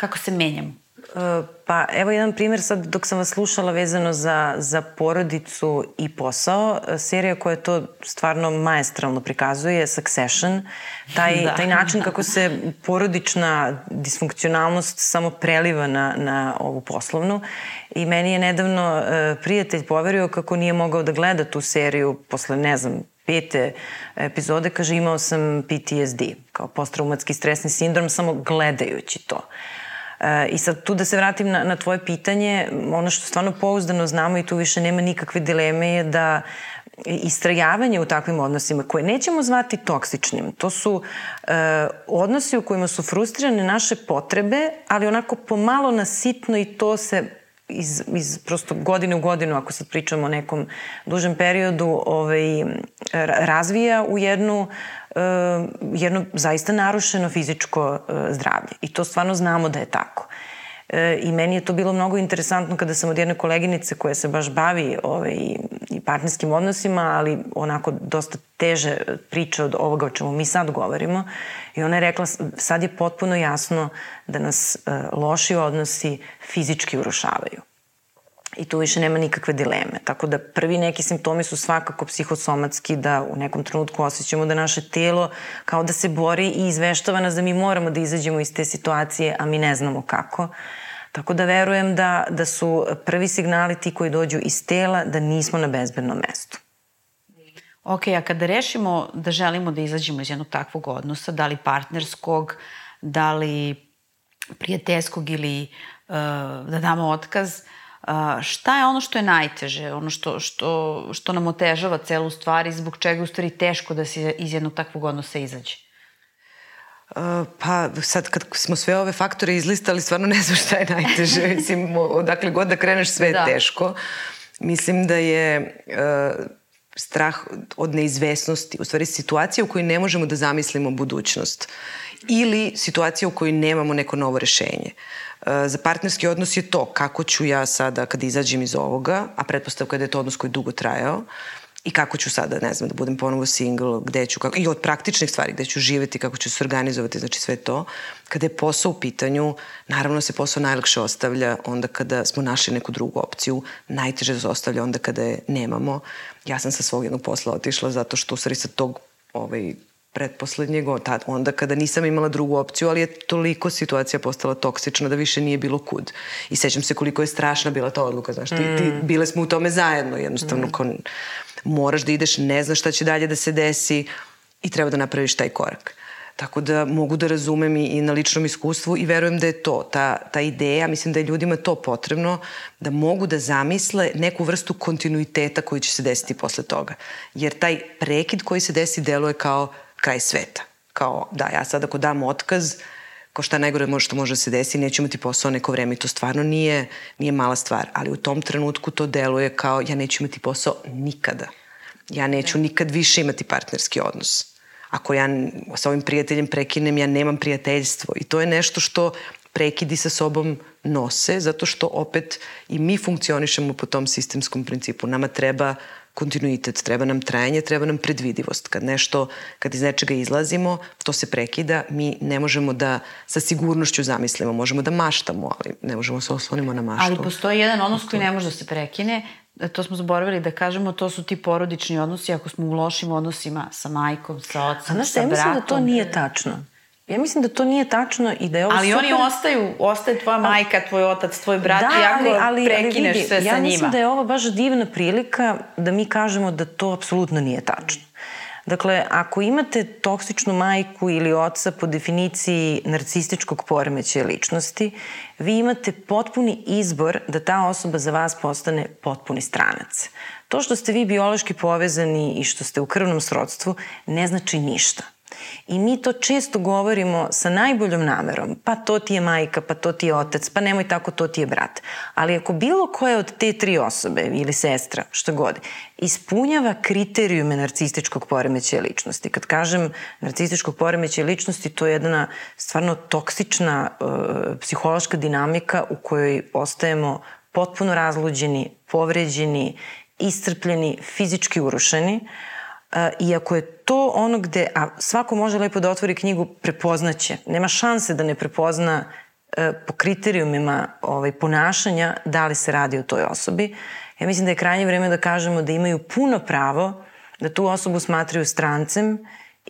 Kako se menjamo? E, Pa evo jedan primjer sad dok sam vas slušala vezano za, za porodicu i posao. E, Serija koja to stvarno maestralno prikazuje je Succession. Taj, Da. taj način kako se porodična disfunkcionalnost samo preliva na, na ovu poslovnu. I meni je nedavno e, prijatelj poverio kako nije mogao da gleda tu seriju posle, ne znam, pete epizode, kaže imao sam PTSD, kao posttraumatski stresni sindrom, samo gledajući to. E, I sad tu da se vratim na, na tvoje pitanje, ono što stvarno pouzdano znamo i tu više nema nikakve dileme je da istrajavanje u takvim odnosima koje nećemo zvati toksičnim, to su e, odnosi u kojima su frustrirane naše potrebe, ali onako pomalo nasitno i to se iz, iz prosto godine u godinu, ako sad pričamo o nekom dužem periodu, ovaj, ra- razvija u jednu e, jedno zaista narušeno fizičko e, zdravlje. I to stvarno znamo da je tako. E, I meni je to bilo mnogo interesantno kada sam od jedne koleginice koja se baš bavi ovaj, i partnerskim odnosima, ali onako dosta teže priča od ovoga o čemu mi sad govorimo. I ona je rekla, sad je potpuno jasno da nas loši odnosi fizički urušavaju. I tu više nema nikakve dileme. Tako da prvi neki simptomi su svakako psihosomatski, da u nekom trenutku osjećamo da naše telo kao da se bori i izveštava nas da mi moramo da izađemo iz te situacije, a mi ne znamo kako. Tako da verujem da, da su prvi signali ti koji dođu iz tela da nismo na bezbednom mestu. Ok, a kada rešimo da želimo da izađemo iz jednog takvog odnosa, da li partnerskog, da li prijateljskog ili uh, da damo otkaz, uh, šta je ono što je najteže, ono što, što, što nam otežava celu stvar i zbog čega je u stvari teško da se iz jednog takvog odnosa izađe? Pa sad kad smo sve ove faktore izlistali, stvarno ne znam šta je najteže. Mislim, odakle god da kreneš sve je Da. teško. Mislim da je uh, strah od neizvesnosti, u stvari situacija u kojoj ne možemo da zamislimo budućnost ili situacija u kojoj nemamo neko novo rešenje. Uh, za partnerski odnos je to kako ću ja sada kad izađem iz ovoga, a pretpostavka da je to odnos koji je dugo trajao, i kako ću sada, ne znam, da budem ponovo single, gde ću, kako, i od praktičnih stvari, gde ću živeti, kako ću se organizovati, znači sve to. Kada je posao u pitanju, naravno se posao najlakše ostavlja onda kada smo našli neku drugu opciju, najteže se ostavlja onda kada je nemamo. Ja sam sa svog jednog posla otišla zato što u stvari sa tog ovaj, pretposlednjeg, o- tad, onda kada nisam imala drugu opciju, ali je toliko situacija postala toksična da više nije bilo kud. I sećam se koliko je strašna bila ta odluka, znaš, ti, ti, bile smo u tome zajedno, jednostavno, mm. kao, moraš da ideš, ne znaš šta će dalje da se desi i treba da napraviš taj korak. Tako da mogu da razumem i, i na ličnom iskustvu i verujem da je to, ta, ta ideja, mislim da je ljudima to potrebno, da mogu da zamisle neku vrstu kontinuiteta koji će se desiti posle toga. Jer taj prekid koji se desi deluje kao kraj sveta. Kao, da, ja sad ako dam otkaz, kao šta najgore može što može da se desi, neću imati posao neko vreme i to stvarno nije, nije mala stvar, ali u tom trenutku to deluje kao ja neću imati posao nikada. Ja neću nikad više imati partnerski odnos ako ja sa ovim prijateljem prekinem, ja nemam prijateljstvo. I to je nešto što prekidi sa sobom nose, zato što opet i mi funkcionišemo po tom sistemskom principu. Nama treba kontinuitet, treba nam trajanje, treba nam predvidivost. Kad nešto, kad iz nečega izlazimo, to se prekida, mi ne možemo da sa sigurnošću zamislimo, možemo da maštamo, ali ne možemo da se oslonimo na maštu. Ali postoji jedan odnos koji ne može da se prekine, to smo zaboravili da kažemo, to su ti porodični odnosi ako smo u lošim odnosima sa majkom, sa ocem, sa bratom. Ja mislim da to nije tačno. Ja mislim da to nije tačno i da je ovo ali super... Oni ostaju, ostaje tvoja majka, tvoj otac, tvoj brat da, i ako ali, prekineš ali vidi, sve sa njima. Ja mislim da je ovo baš divna prilika da mi kažemo da to apsolutno nije tačno. Dakle, ako imate toksičnu majku ili oca po definiciji narcističkog poremećaja ličnosti, vi imate potpuni izbor da ta osoba za vas postane potpuni stranac. To što ste vi biološki povezani i što ste u krvnom srodstvu ne znači ništa. I mi to često govorimo sa najboljom namerom, pa to ti je majka, pa to ti je otac, pa nemoj tako, to ti je brat. Ali ako bilo koja od te tri osobe ili sestra, što god, ispunjava kriterijume narcističkog poremećaja ličnosti. Kad kažem narcističkog poremećaja ličnosti, to je jedna stvarno toksična uh, psihološka dinamika u kojoj ostajemo potpuno razluđeni, povređeni, iscrpljeni, fizički urušeni, uh, I ako je to ono gde, a svako može lepo da otvori knjigu, prepoznaće. Nema šanse da ne prepozna e, po kriterijumima ovaj, ponašanja da li se radi o toj osobi. Ja mislim da je krajnje vreme da kažemo da imaju puno pravo da tu osobu smatraju strancem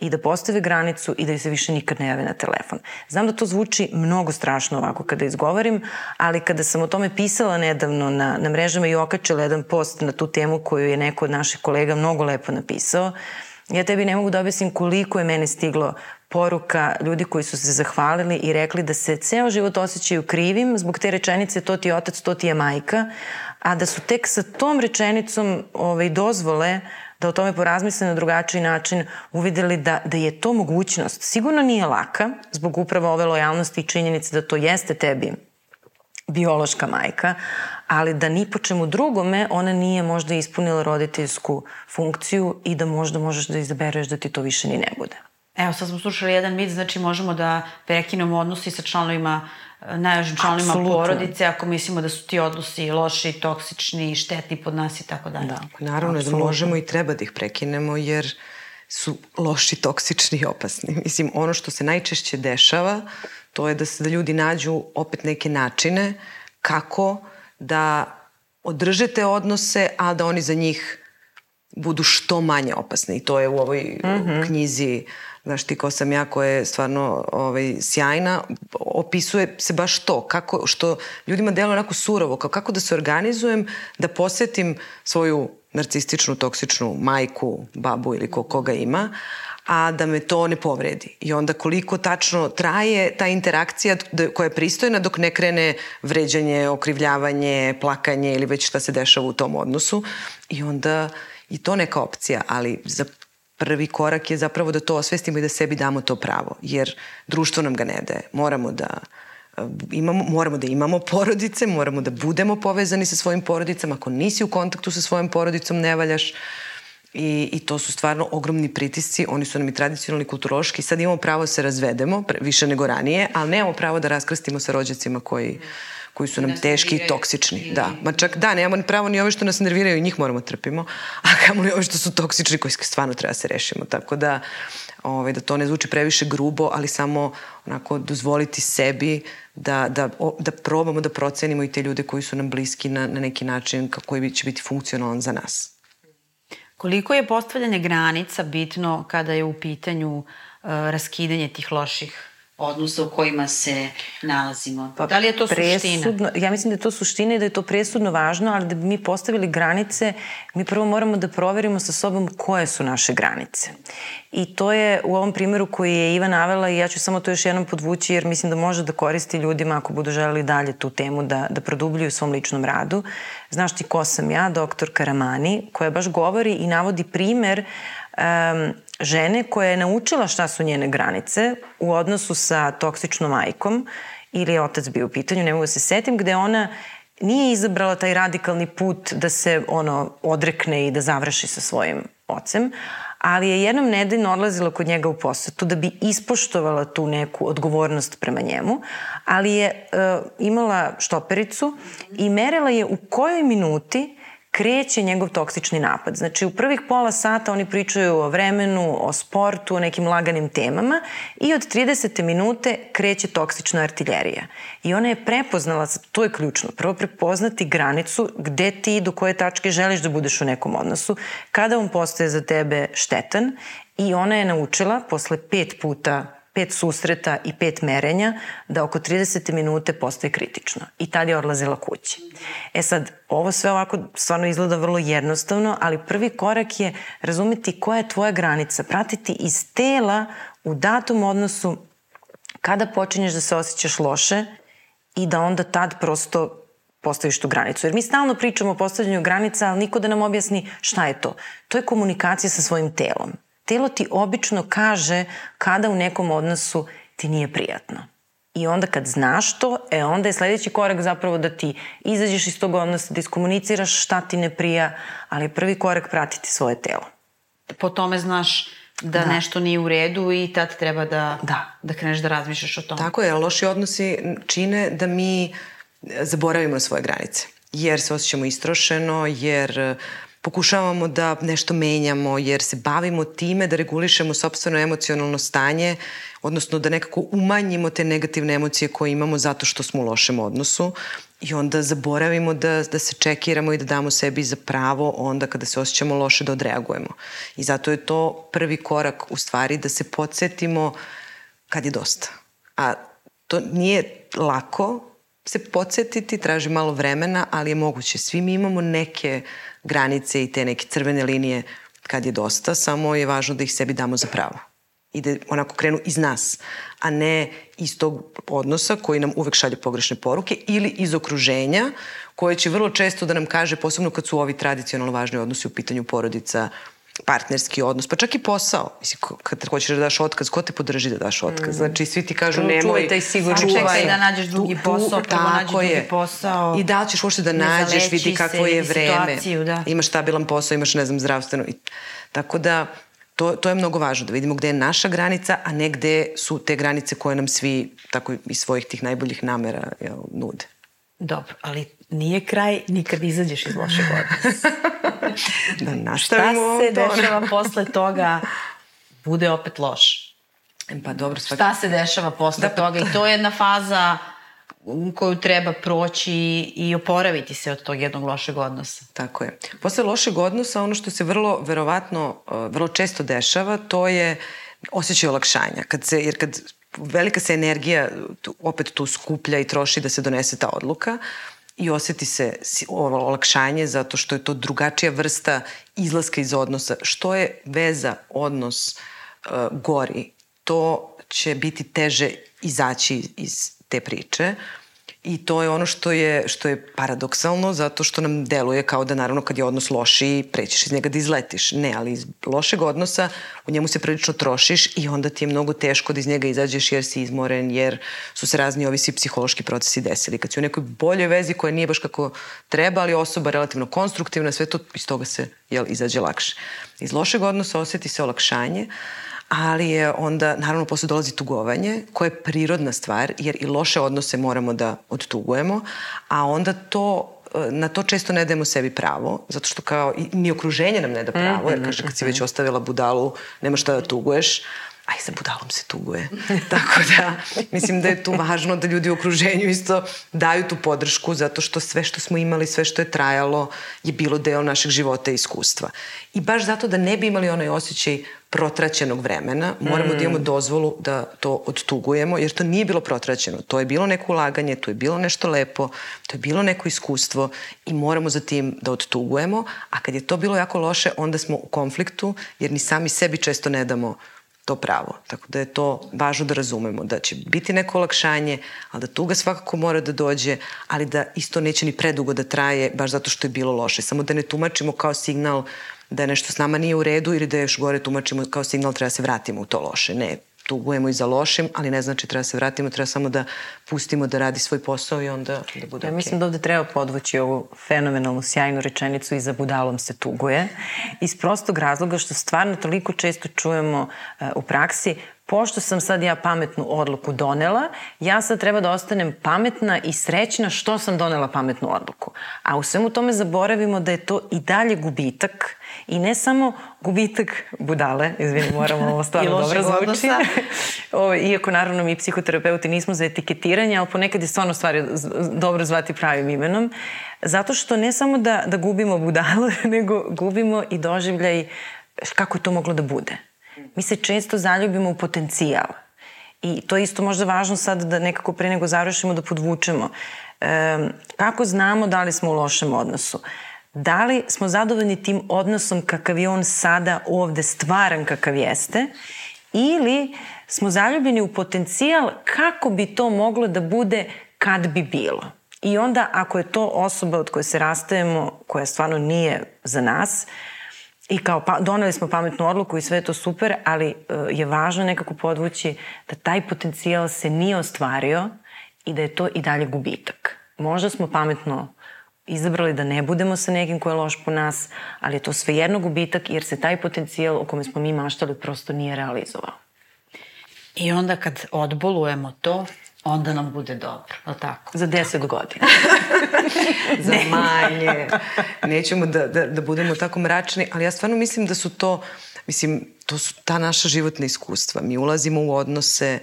i da postave granicu i da se više nikad ne jave na telefon. Znam da to zvuči mnogo strašno ovako kada izgovorim, ali kada sam o tome pisala nedavno na, na mrežama i okačila jedan post na tu temu koju je neko od naših kolega mnogo lepo napisao, ja tebi ne mogu da objasnim koliko je mene stiglo poruka ljudi koji su se zahvalili i rekli da se ceo život osjećaju krivim zbog te rečenice to ti je otac, to ti je majka, a da su tek sa tom rečenicom ovaj, dozvole da o tome porazmisle na drugačiji način, uvideli da, da je to mogućnost. Sigurno nije laka, zbog upravo ove lojalnosti i činjenice da to jeste tebi biološka majka, ali da ni po čemu drugome ona nije možda ispunila roditeljsku funkciju i da možda možeš da izabereš da ti to više ni ne bude. Evo, sad smo slušali jedan mit, znači možemo da prekinemo odnosi sa članovima najvažnim članovima Absolutno. porodice ako mislimo da su ti odnosi loši, toksični, štetni pod nas i tako dalje. Da, naravno Absolutno. da možemo i treba da ih prekinemo jer su loši, toksični i opasni. Mislim, ono što se najčešće dešava, to je da se da ljudi nađu opet neke načine kako da održe te odnose, a da oni za njih budu što manje opasni. I to je u ovoj mm -hmm. knjizi uh, znaš ti ko sam ja koja je stvarno ovaj, sjajna, opisuje se baš to, kako, što ljudima deluje onako surovo, kao kako da se organizujem, da posetim svoju narcističnu, toksičnu majku, babu ili ko, koga ima, a da me to ne povredi. I onda koliko tačno traje ta interakcija koja je pristojna dok ne krene vređanje, okrivljavanje, plakanje ili već šta se dešava u tom odnosu. I onda i to neka opcija, ali za prvi korak je zapravo da to osvestimo i da sebi damo to pravo, jer društvo nam ga ne daje. Moramo da eh, imamo, moramo da imamo porodice, moramo da budemo povezani sa svojim porodicama. Ako nisi u kontaktu sa svojom porodicom, ne valjaš. I, I to su stvarno ogromni pritisci, oni su nam i tradicionalni, kulturološki. Sad imamo pravo da se razvedemo, više nego ranije, ali nemamo pravo da raskrstimo sa rođacima koji... Mm koji su nam teški i toksični. Da, ma čak da, nemamo pravo ni ove što nas nerviraju i njih moramo trpimo, a kamo li ove što su toksični koji stvarno treba se rešimo. Tako da, ovaj, da to ne zvuči previše grubo, ali samo onako dozvoliti sebi da, da, o, da probamo da procenimo i te ljude koji su nam bliski na, na neki način koji će biti funkcionalan za nas. Koliko je postavljanje granica bitno kada je u pitanju uh, raskidanje tih loših odnosa u kojima se nalazimo. Pa, da li je to presudno, suština? Ja mislim da je to suština i da je to presudno važno, ali da bi mi postavili granice, mi prvo moramo da proverimo sa sobom koje su naše granice. I to je u ovom primjeru koji je Iva navela i ja ću samo to još jednom podvući jer mislim da može da koristi ljudima ako budu želeli dalje tu temu da, da produbljuju u svom ličnom radu. Znaš ti ko sam ja, doktor Karamani, koja baš govori i navodi primer um, žene koja je naučila šta su njene granice u odnosu sa toksičnom majkom ili je otac bio u pitanju, ne mogu da se setim, gde ona nije izabrala taj radikalni put da se ono odrekne i da završi sa svojim ocem, ali je jednom nedeljno odlazila kod njega u posetu da bi ispoštovala tu neku odgovornost prema njemu, ali je e, imala štopericu i merela je u kojoj minuti kreće njegov toksični napad. Znači, u prvih pola sata oni pričaju o vremenu, o sportu, o nekim laganim temama i od 30. minute kreće toksična artiljerija. I ona je prepoznala, to je ključno, prvo prepoznati granicu gde ti do koje tačke želiš da budeš u nekom odnosu, kada on postaje za tebe štetan i ona je naučila posle pet puta pet susreta i pet merenja, da oko 30 minute postaje kritično. I tad je odlazila kući. E sad, ovo sve ovako stvarno izgleda vrlo jednostavno, ali prvi korak je razumeti koja je tvoja granica, pratiti iz tela u datom odnosu kada počinješ da se osjećaš loše i da onda tad prosto postaviš tu granicu. Jer mi stalno pričamo o postavljanju granica, ali niko da nam objasni šta je to. To je komunikacija sa svojim telom telo ti obično kaže kada u nekom odnosu ti nije prijatno. I onda kad znaš to, e onda je sledeći korak zapravo da ti izađeš iz tog odnosa, da iskomuniciraš šta ti ne prija, ali je prvi korak pratiti svoje telo. Po tome znaš da, da. nešto nije u redu i tad treba da, da. da kreneš da razmišljaš o tome. Tako je, loši odnosi čine da mi zaboravimo svoje granice. Jer se osjećamo istrošeno, jer pokušavamo da nešto menjamo jer se bavimo time da regulišemo sobstveno emocionalno stanje, odnosno da nekako umanjimo te negativne emocije koje imamo zato što smo u lošem odnosu i onda zaboravimo da, da se čekiramo i da damo sebi za pravo onda kada se osjećamo loše da odreagujemo. I zato je to prvi korak u stvari da se podsjetimo kad je dosta. A to nije lako se podsjetiti, traži malo vremena, ali je moguće. Svi mi imamo neke granice i te neke crvene linije kad je dosta, samo je važno da ih sebi damo za pravo i da onako krenu iz nas, a ne iz tog odnosa koji nam uvek šalje pogrešne poruke ili iz okruženja koje će vrlo često da nam kaže, posebno kad su ovi tradicionalno važni odnosi u pitanju porodica, partnerski odnos, pa čak i posao. Mislim, kad hoćeš da daš otkaz, ko te podrži da daš otkaz? Mm. Znači, svi ti kažu nemoj... Čuvaj taj sigurno. Čuvaj da nađeš drugi posao, prvo nađeš drugi posao. I da ćeš uopšte da nađeš, vidi kakvo je vreme. Da. Imaš stabilan posao, imaš, ne znam, zdravstveno. I, tako da, to, to je mnogo važno, da vidimo gde je naša granica, a ne gde su te granice koje nam svi, tako iz svojih tih najboljih namera, jel, nude. Dobro, ali nije kraj nikad izađeš iz lošeg odnosa. da nastavimo Šta se to. dešava posle toga bude opet loš. Pa dobro, svaki... Šta se dešava posle da, toga i to je jedna faza koju treba proći i oporaviti se od tog jednog lošeg odnosa. Tako je. Posle lošeg odnosa ono što se vrlo, verovatno, uh, vrlo često dešava, to je osjećaj olakšanja. Kad se, jer kad velika se energija opet tu skuplja i troši da se donese ta odluka, i oseti se olakšanje zato što je to drugačija vrsta izlaska iz odnosa. Što je veza, odnos uh, gori, to će biti teže izaći iz te priče. I to je ono što je, što je paradoksalno, zato što nam deluje kao da naravno kad je odnos loši, prećeš iz njega da izletiš. Ne, ali iz lošeg odnosa u njemu se prilično trošiš i onda ti je mnogo teško da iz njega izađeš jer si izmoren, jer su se razni ovi svi psihološki procesi desili. Kad si u nekoj boljoj vezi koja nije baš kako treba, ali osoba relativno konstruktivna, sve to iz toga se jel, izađe lakše. Iz lošeg odnosa oseti se olakšanje, ali je onda, naravno, posle dolazi tugovanje, koje je prirodna stvar, jer i loše odnose moramo da odtugujemo, a onda to na to često ne dajemo sebi pravo, zato što kao i, ni okruženje nam ne da pravo, jer kaže kad si već mhm. ostavila budalu, nema šta da tuguješ, aj sa budalom se tuguje. Tako da, mislim da je tu važno da ljudi u okruženju isto daju tu podršku zato što sve što smo imali, sve što je trajalo je bilo deo našeg života i iskustva. I baš zato da ne bi imali onaj osjećaj protraćenog vremena, moramo mm. da imamo mm. dozvolu da to odtugujemo, jer to nije bilo protraćeno. To je bilo neko ulaganje, to je bilo nešto lepo, to je bilo neko iskustvo i moramo za tim da odtugujemo, a kad je to bilo jako loše, onda smo u konfliktu, jer ni sami sebi često ne damo to pravo. Tako da je to važno da razumemo, da će biti neko olakšanje, ali da tuga svakako mora da dođe, ali da isto neće ni predugo da traje, baš zato što je bilo loše. Samo da ne tumačimo kao signal da nešto s nama nije u redu ili da još gore tumačimo kao signal treba se vratimo u to loše. Ne, tugujemo i za lošim, ali ne znači treba se vratimo, treba samo da pustimo da radi svoj posao i onda da bude ja, okay. Mislim da ovde treba podvući ovu fenomenalnu, sjajnu rečenicu i za budalom se tuguje. Iz prostog razloga što stvarno toliko često čujemo uh, u praksi pošto sam sad ja pametnu odluku donela, ja sad treba da ostanem pametna i srećna što sam donela pametnu odluku. A u svemu tome zaboravimo da je to i dalje gubitak i ne samo gubitak budale, izvini, moramo ovo stvarno dobro zvuči. o, iako naravno mi psihoterapeuti nismo za etiketiranje, ali ponekad je stvarno stvari dobro zvati pravim imenom. Zato što ne samo da, da gubimo budale, nego gubimo i doživljaj kako je to moglo da bude mi se često zaljubimo u potencijal. I to je isto možda važno sad da nekako pre nego završimo da podvučemo. E, kako znamo da li smo u lošem odnosu? Da li smo zadovoljni tim odnosom kakav je on sada ovde stvaran kakav jeste? Ili smo zaljubljeni u potencijal kako bi to moglo da bude kad bi bilo? I onda ako je to osoba od koje se rastajemo, koja stvarno nije za nas, I kao, pa, doneli smo pametnu odluku i sve je to super, ali uh, je važno nekako podvući da taj potencijal se nije ostvario i da je to i dalje gubitak. Možda smo pametno izabrali da ne budemo sa nekim ko je loš po nas, ali je to svejedno gubitak jer se taj potencijal o kome smo mi maštali prosto nije realizovao. I onda kad odbolujemo to, onda nam bude dobro, je tako? Za deset godina. Za manje. Nećemo da, da, da budemo tako mračni, ali ja stvarno mislim da su to, mislim, to su ta naša životna iskustva. Mi ulazimo u odnose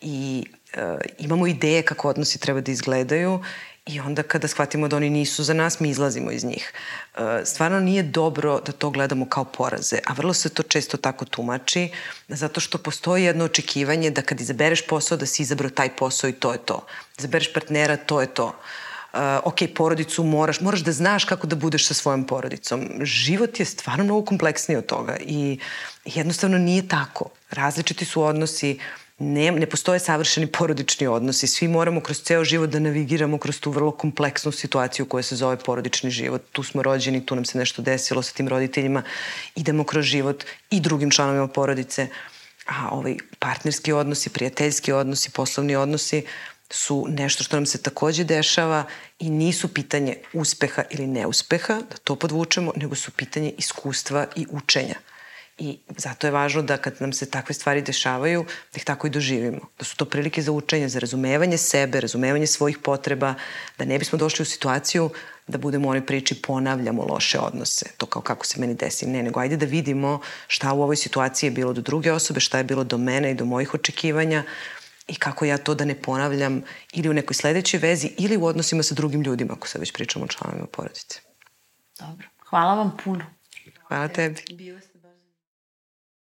i uh, imamo ideje kako odnosi treba da izgledaju I onda kada shvatimo da oni nisu za nas, mi izlazimo iz njih. E, stvarno nije dobro da to gledamo kao poraze, a vrlo se to često tako tumači, zato što postoji jedno očekivanje da kad izabereš posao, da si izabrao taj posao i to je to. Izabereš partnera, to je to. Uh, ok, porodicu moraš, moraš da znaš kako da budeš sa svojom porodicom. Život je stvarno mnogo kompleksniji od toga i jednostavno nije tako. Različiti su odnosi, ne, ne postoje savršeni porodični odnosi. Svi moramo kroz ceo život da navigiramo kroz tu vrlo kompleksnu situaciju koja se zove porodični život. Tu smo rođeni, tu nam se nešto desilo sa tim roditeljima. Idemo kroz život i drugim članovima porodice. A ovaj partnerski odnosi, prijateljski odnosi, poslovni odnosi su nešto što nam se takođe dešava i nisu pitanje uspeha ili neuspeha, da to podvučemo, nego su pitanje iskustva i učenja. I zato je važno da kad nam se takve stvari dešavaju, da ih tako i doživimo. Da su to prilike za učenje, za razumevanje sebe, razumevanje svojih potreba, da ne bismo došli u situaciju da budemo u onoj priči ponavljamo loše odnose. To kao kako se meni desi. Ne, nego ajde da vidimo šta u ovoj situaciji je bilo do druge osobe, šta je bilo do mene i do mojih očekivanja i kako ja to da ne ponavljam ili u nekoj sledećoj vezi ili u odnosima sa drugim ljudima, ako sad već pričamo o članovima porodice. Dobro. Hvala vam puno. Hvala tebi. Bio